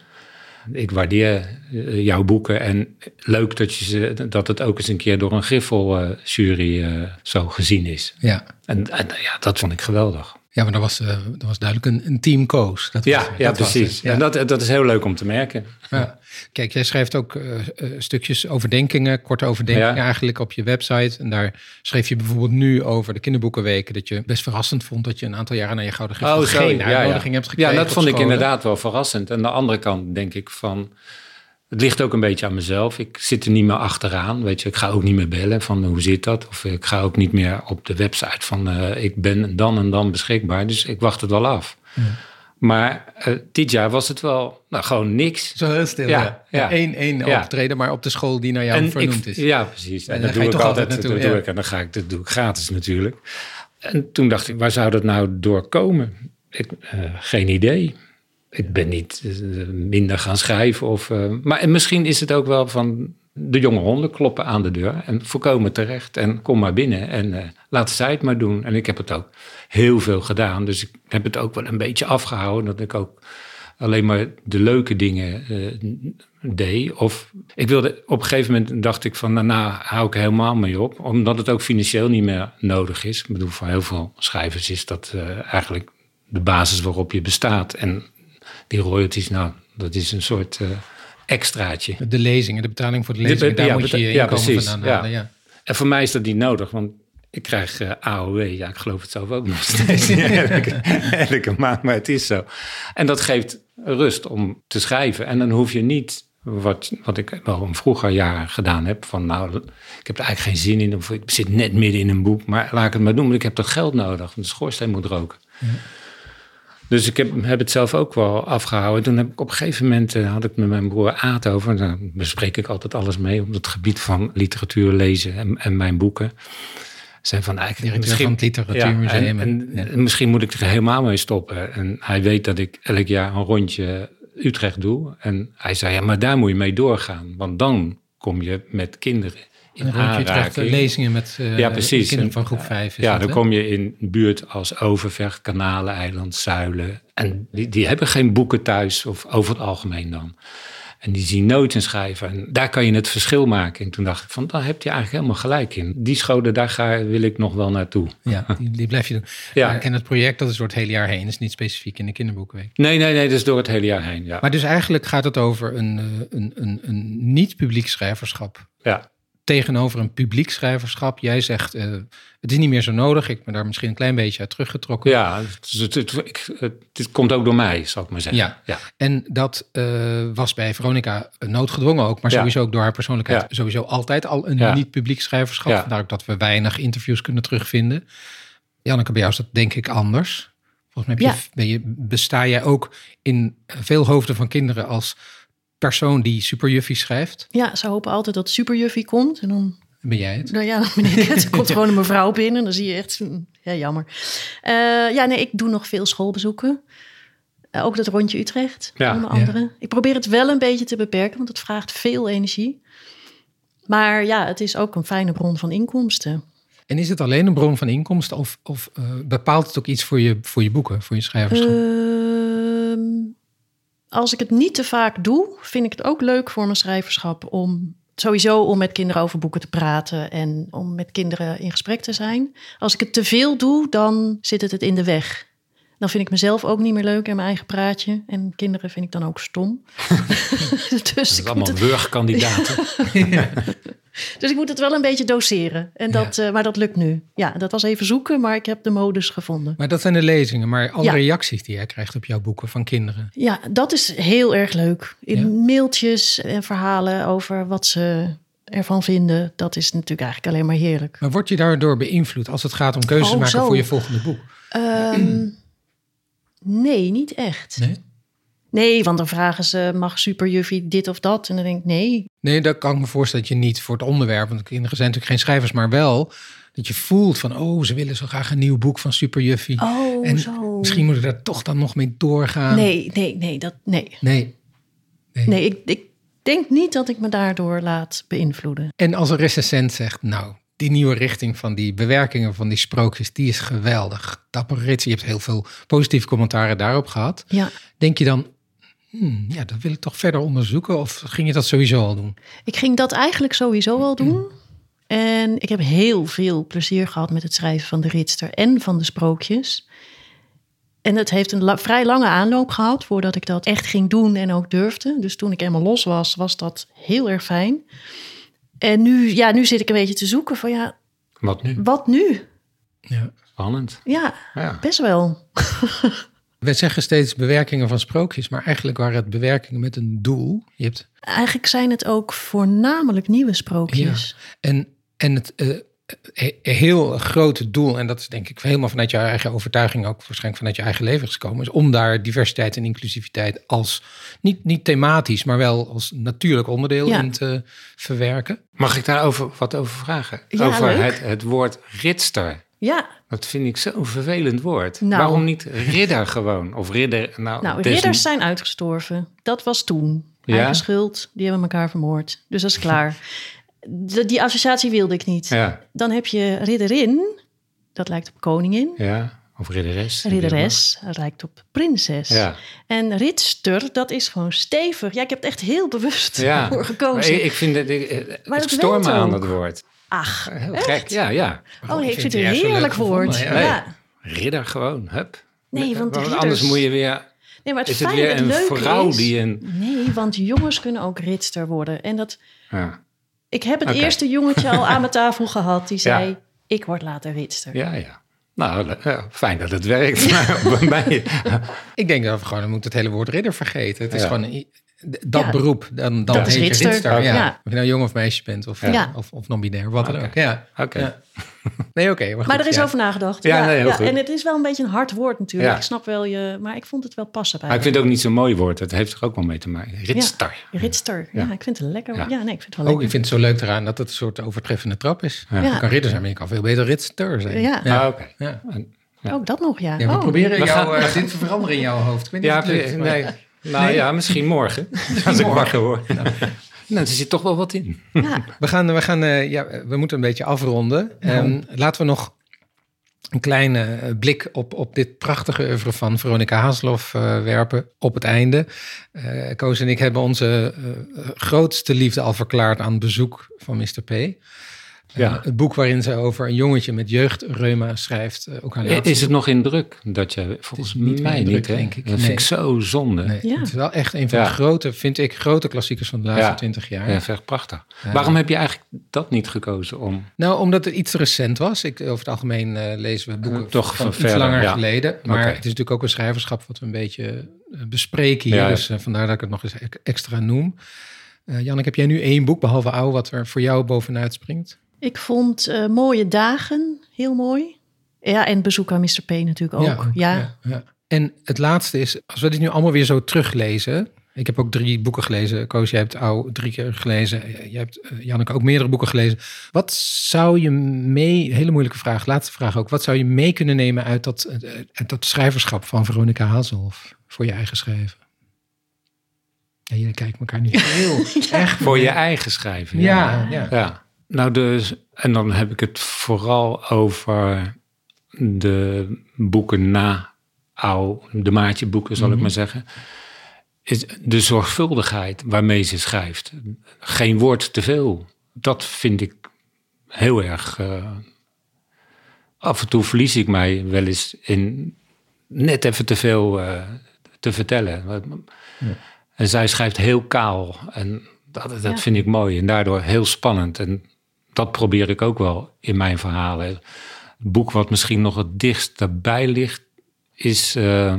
ik waardeer eh, jouw boeken en leuk dat, je ze, dat het ook eens een keer door een griffeljury eh zo gezien is. Ja. En, en ja, dat vond ik geweldig. Ja, maar er was, eh, er was duidelijk een, een team koos. Dat was, Ja, ja dat precies. ja. En dat, dat is heel leuk om te merken. Ja. Kijk, jij schrijft ook eh, stukjes overdenkingen, korte overdenkingen Ja. eigenlijk op je website. En daar schreef je bijvoorbeeld nu over de kinderboekenweken... dat je best verrassend vond dat je een aantal jaren naar je Gouden Griffel Oh, geen Ja, ja. uitnodiging hebt gekregen Ja, dat vond ik inderdaad wel verrassend. En aan de andere kant denk ik van... Het ligt ook een beetje aan mezelf. Ik zit er niet meer achteraan. Weet je, ik ga ook niet meer bellen van hoe zit dat? Of ik ga ook niet meer op de website van eh, ik ben dan en dan beschikbaar. Dus ik wacht het wel af. Maar eh, dit jaar was het wel nou, gewoon niks. Zo heel stil, Ja, ja. Eén, één Ja. optreden, maar op de school die naar jou En vernoemd ik, is. Ja, precies. En dat doe ik altijd. naartoe, dat doe ik. En dan ga ik, dat doe ik gratis natuurlijk. En toen dacht ik, waar zou dat nou doorkomen? Ik, eh, geen idee. Ik ben niet eh, minder gaan schrijven. Of, eh, maar misschien is het ook wel van de jonge honden kloppen aan de deur en voorkomen terecht. En kom maar binnen en eh laat zij het maar doen. En ik heb het ook heel veel gedaan. Dus ik heb het ook wel een beetje afgehouden. Dat ik ook alleen maar de leuke dingen deed. Of ik wilde op een gegeven moment dacht ik van nou, nou hou ik helemaal mee op. Omdat het ook financieel niet meer nodig is. Ik bedoel, voor heel veel schrijvers is dat eigenlijk de basis waarop je bestaat. En die royalties, nou, dat is een soort eh, extraatje. De lezingen, de betaling voor de De- lezingen, daar ja, moet je je ja, precies, vandaan ja. halen. Ja. En voor mij is dat niet nodig, want ik krijg eh, AOW. Ja, ik geloof het zelf ook nog steeds <laughs> niet elke, elke maand, maar het is zo. En dat geeft rust om te schrijven. En dan hoef je niet, wat, wat ik wel in vroeger jaren gedaan heb, van nou, ik heb er eigenlijk geen zin in, of ik zit net midden in een boek, maar laat ik het maar doen, want ik heb toch geld nodig, want de schoorsteen moet roken. Dus ik heb, heb het zelf ook wel afgehouden. Toen heb ik op een gegeven moment eh, had ik met mijn broer Aad over. Daar bespreek ik altijd alles mee op het gebied van literatuur lezen en, en mijn boeken. Zijn van eigenlijk Directeur van het Literatuurmuseum. Ja, en, en Ja. misschien moet ik er helemaal mee stoppen. En hij weet dat ik elk jaar een rondje Utrecht doe. En hij zei, ja, maar daar moet je mee doorgaan. Want dan kom je met kinderen in dan heb je terecht aanraking. lezingen met eh Ja, precies. kinderen En, van groep 5. Ja, dan kom je in een buurt als Overvecht, Kanalen, Eiland, Zuilen. En die, die hebben geen boeken thuis, of over het algemeen dan. En die zien nooit een schrijver. En daar kan je het verschil maken. En toen dacht ik van, daar heb je eigenlijk helemaal gelijk in. Die scholen, daar ga, wil ik nog wel naartoe. Ja, <laughs> die, die blijf je doen. Ja. En het project, dat is door het hele jaar heen. is niet specifiek in de kinderboekenweek. Nee, nee, nee, dat is door het hele jaar heen. Ja. Maar dus eigenlijk gaat het over een, eh, een, een, een niet-publiek schrijverschap ja. Tegenover een publiek schrijverschap. Jij zegt, eh, het is niet meer zo nodig. Ik ben daar misschien een klein beetje uit teruggetrokken. Ja, het, het, het, ik- het- het komt ook door mij, zal ik maar zeggen. Ja. ja. En dat eh, was bij Veronica noodgedwongen ook, maar Ja. sowieso ook door haar persoonlijkheid. Ja. Sowieso altijd al een Ja. niet-publiek schrijverschap. Ja. Vandaar ook dat we weinig interviews kunnen terugvinden. Janneke, bij jou is dat denk ik anders. Volgens mij heb je, ben je, besta jij ook in veel hoofden van kinderen als persoon die superjuffie schrijft. Ja, ze hopen altijd dat Superjuffie komt. En dan, Ben jij het? nou ja, dan ben ik het. <laughs> Er komt gewoon een mevrouw binnen. En dan zie je echt, ja, jammer. Eh, ja, nee, ik doe nog veel schoolbezoeken. Eh, ook dat rondje Utrecht, Ja, onder ja. andere. Ik probeer het wel een beetje te beperken, want het vraagt veel energie. Maar ja, het is ook een fijne bron van inkomsten. En is het alleen een bron van inkomsten of, of eh, bepaalt het ook iets voor je, voor je boeken, voor je schrijverschap? Als ik het niet te vaak doe, vind ik het ook leuk voor mijn schrijverschap om sowieso om met kinderen over boeken te praten en om met kinderen in gesprek te zijn. Als ik het te veel doe, dan zit het het in de weg. Dan vind ik mezelf ook niet meer leuk en mijn eigen praatje. En kinderen vind ik dan ook stom. <laughs> dus, Dat is allemaal wurgkandidaten. <laughs> dus ik moet het wel een beetje doseren. En dat, eh, maar dat lukt nu. Ja, dat was even zoeken, maar ik heb de modus gevonden. Maar dat zijn de lezingen, maar alle Ja. reacties die jij krijgt op jouw boeken van kinderen. Ja, dat is heel erg leuk. In Ja. mailtjes en verhalen over wat ze ervan vinden. Dat is natuurlijk eigenlijk alleen maar heerlijk. Maar word je daardoor beïnvloed als het gaat om keuzes Oh, maken zo. voor je volgende boek? Ehm, nee, niet echt. Nee? Nee, want dan vragen ze, mag superjuffie dit of dat? En dan denk ik, nee. Nee, dat kan ik me voorstellen dat je niet voor het onderwerp, want kinderen zijn natuurlijk geen schrijvers, maar wel dat je voelt van, oh, ze willen zo graag een nieuw boek van Super Juffie. Oh, en zo. misschien moet ik daar toch dan nog mee doorgaan. Nee, nee, nee, dat, nee. Nee. Nee, ik, ik denk niet dat ik me daardoor laat beïnvloeden. En als een recensent zegt, nou, die nieuwe richting van die bewerkingen van die sprookjes, die is geweldig. Dapper Rits, je hebt heel veel positieve commentaren daarop gehad. Ja, Denk je dan, hmm, ja, dat wil ik toch verder onderzoeken? Of ging je dat sowieso al doen? ik ging dat eigenlijk sowieso al doen. En ik heb heel veel plezier gehad met het schrijven van de Ritster en van de sprookjes. En het heeft een la- vrij lange aanloop gehad voordat ik dat echt ging doen en ook durfde. Dus toen ik helemaal los was, was dat heel erg fijn. En nu, ja, nu zit ik een beetje te zoeken van ja, Wat nu? wat nu? Ja. Spannend. Ja, Ja. best wel. <laughs> We zeggen steeds bewerkingen van sprookjes, maar eigenlijk waren het bewerkingen met een doel. Je hebt Eigenlijk zijn het ook voornamelijk nieuwe sprookjes. En, en het eh, heel grote doel, en dat is denk ik helemaal vanuit je eigen overtuiging, ook waarschijnlijk vanuit je eigen leven is gekomen, is om daar diversiteit en inclusiviteit als, niet, niet thematisch, maar wel als natuurlijk onderdeel Ja. in te verwerken. Mag ik daarover wat over vragen? Ja, over leuk. het, het woord ritster. Ja, Dat vind ik zo'n vervelend woord. Nou. Waarom niet ridder gewoon? Of ridder, nou... nou, ridders zijn uitgestorven. Dat was toen. Ja? Eigen schuld, die hebben elkaar vermoord. Dus dat is klaar. <laughs> De- die associatie wilde ik niet. Ja, Dan heb je ridderin, dat lijkt op koningin. ja. Of ridderes. Ridderes, dat lijkt op prinses. Ja. En ridster, dat is gewoon stevig. Ja, ik heb het echt heel bewust Ja. <laughs> voor Maar gekozen. ik, ik vind het... Ik, het Maar het werkt aan dat woord. Ach, Heel echt? gek. Ja, ja. Oh ik vind het een heerlijk woord. Ja. ja. Ridder gewoon, hup. Nee, want de anders moet je weer... Nee, maar het Is het weer een vrouw is... die een... Nee, want jongens kunnen ook ridster worden. En dat, Ja, ik heb het eerste jongetje al aan mijn <laughs> tafel gehad. Die zei, Ja. ik word later ridster. ja. ja. Nou, fijn dat het werkt. <laughs> <laughs> Maar bij mij... Ik denk dat we gewoon we moeten het hele woord ridder vergeten. Het is Ja. gewoon dat Ja. beroep. Dan, dan Dat is heet je ridster. Ja. Ja. Of je nou jong of meisje bent of, Ja. of, of non-binair, wat dan ook. Ja. Oké. <laughs> Nee, oké. maar er is ja. over nagedacht. Ja, nee, heel goed. En het is wel een beetje een hard woord natuurlijk. Ja. Ik snap wel je... Maar ik vond het wel passen bij Maar ik vind het ook niet zo'n mooi woord. Het heeft er ook wel mee te maken. Ridster. Ja, ridster. Ja. Ja. ik vind het lekker. Ja, Ja. nee, ik vind het wel Ook, lekker. ik vind het zo leuk eraan dat het een soort overtreffende trap is. Ja. Je kan ridder zijn, maar je kan veel beter ridster zijn. Ja. Ah, oké. Ja. En- Ook dat nog, ja. Ja, we Oh. proberen We jou, gaan- eh, dit te veranderen in jouw hoofd. Ik weet niet Ja, of het lukt, maar- nee. Nou Nee? ja, misschien morgen. <laughs> Als ik wakker word. Nou, er zit toch wel wat in. Ja. We, gaan, we, gaan, eh, ja, we moeten een beetje afronden. Ehm, laten we nog een kleine eh, blik op, op dit prachtige oeuvre van Veronica Haasloff eh, werpen op het einde. Eh Koos en ik hebben onze grootste liefde al verklaard aan bezoek van Mr. P. Ja. Eh, het boek waarin ze over een jongetje met jeugdreuma schrijft. eh, ook haar laatste Is het nog in druk? Dat je, volgens niet meer mij in druk, niet, hè? denk ik. Dat Nee. vind ik zo zonde. Nee, Ja. Het is wel echt een van Ja. de grote, vind ik, grote klassiekers van de laatste Ja. twintig jaar. Ja, echt prachtig. Waarom heb je eigenlijk dat niet gekozen om... Nou, omdat het iets te recent was. Ik, over het algemeen eh, lezen we boeken Eh, toch van van iets verder, langer ja. geleden. Maar het is natuurlijk ook een schrijverschap wat we een beetje eh, bespreken hier. Ja, ja. Dus eh, vandaar dat ik het nog eens e- extra noem. Eh Janneke, heb jij nu één boek, behalve Ouw, wat er voor jou bovenuit springt? Ik vond eh, Mooie Dagen heel mooi. Ja, en Bezoek aan Mr. P natuurlijk ook. Ja, ja, ja. En het laatste is, als we dit nu allemaal weer zo teruglezen. Ik heb ook drie boeken gelezen. Koos, jij hebt Ouw drie keer gelezen. Jij hebt, eh, Janneke, ook meerdere boeken gelezen. Wat zou je mee, hele moeilijke vraag, laatste vraag ook. Wat zou je mee kunnen nemen uit dat, eh, uit dat schrijverschap van Veronica Hazelhoff voor je eigen schrijven? Ja, jullie kijken elkaar nu <laughs> heel echt. Voor je eigen schrijven. Ja, ja. Ja, nou dus, en dan heb ik het vooral over de boeken na Ouw, de Maatje boeken zal ik maar zeggen. Is de zorgvuldigheid waarmee ze schrijft. Geen woord te veel. Dat vind ik heel erg... eh, af en toe verlies ik mij wel eens in net even te veel eh, te vertellen. En zij schrijft heel kaal. En dat, dat Ja. vind ik mooi. En daardoor heel spannend. En dat probeer ik ook wel in mijn verhalen. Het boek wat misschien nog het dichtst daarbij ligt... is eh,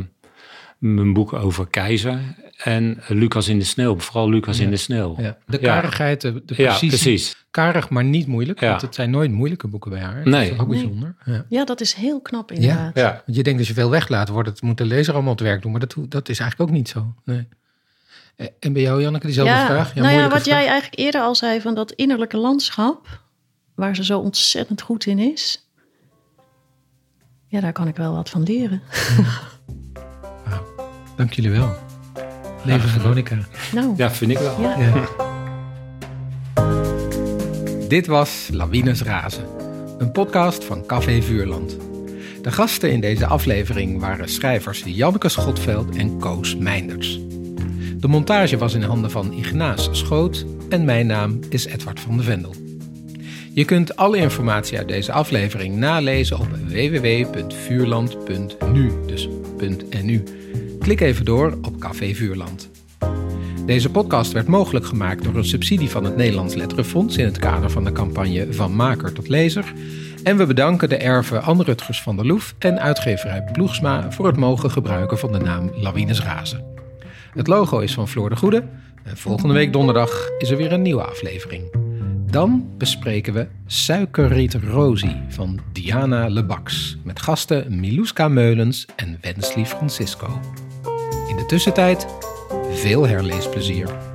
mijn boek over Keizer. En Lucas in de sneeuw. Vooral Lucas in de sneeuw. Ja. De karigheid, de, de Ja, precisie. precies. Karig, maar niet moeilijk. Ja. Want het zijn nooit moeilijke boeken bij haar. Dat Nee. is ook Nee. bijzonder. Ja. ja, dat is heel knap inderdaad. Ja. Want je denkt dat je veel weglaat, wordt het, moet de lezer allemaal het werk doen. Maar dat, dat is eigenlijk ook niet zo. Nee. Eh, En bij jou, Janneke, diezelfde Ja, vraag? nou ja, moeilijke wat jij eigenlijk eerder al zei van dat innerlijke landschap, waar ze zo ontzettend goed in is. Ja, daar kan ik wel wat van leren. <laughs> Dank jullie wel. Leven Veronica. Nou, Ja, vind ik wel. ja. Ja. Dit was Lawines Razen, een podcast van Café Vuurland. De gasten in deze aflevering waren schrijvers Janneke Schotveld en Koos Meinders. De montage was in handen van Ignaas Schoot en mijn naam is Edward van de Vendel. Je kunt alle informatie uit deze aflevering nalezen op www.vuurland.nu, dus .nu. Klik even door op Café Vuurland. Deze podcast werd mogelijk gemaakt door een subsidie van het Nederlands Letterenfonds in het kader van de campagne Van Maker tot Lezer. En we bedanken de erven Anne Rutgers van der Loef en uitgeverij Ploegsma voor het mogen gebruiken van de naam Lawines Razen. Het logo is van Floor de Goede en volgende week donderdag is er weer een nieuwe aflevering. Dan bespreken we Suikerriet Rosie van Diana Lebax met gasten Miluska Meulens en Wensley Francisco. In de tussentijd veel herleesplezier.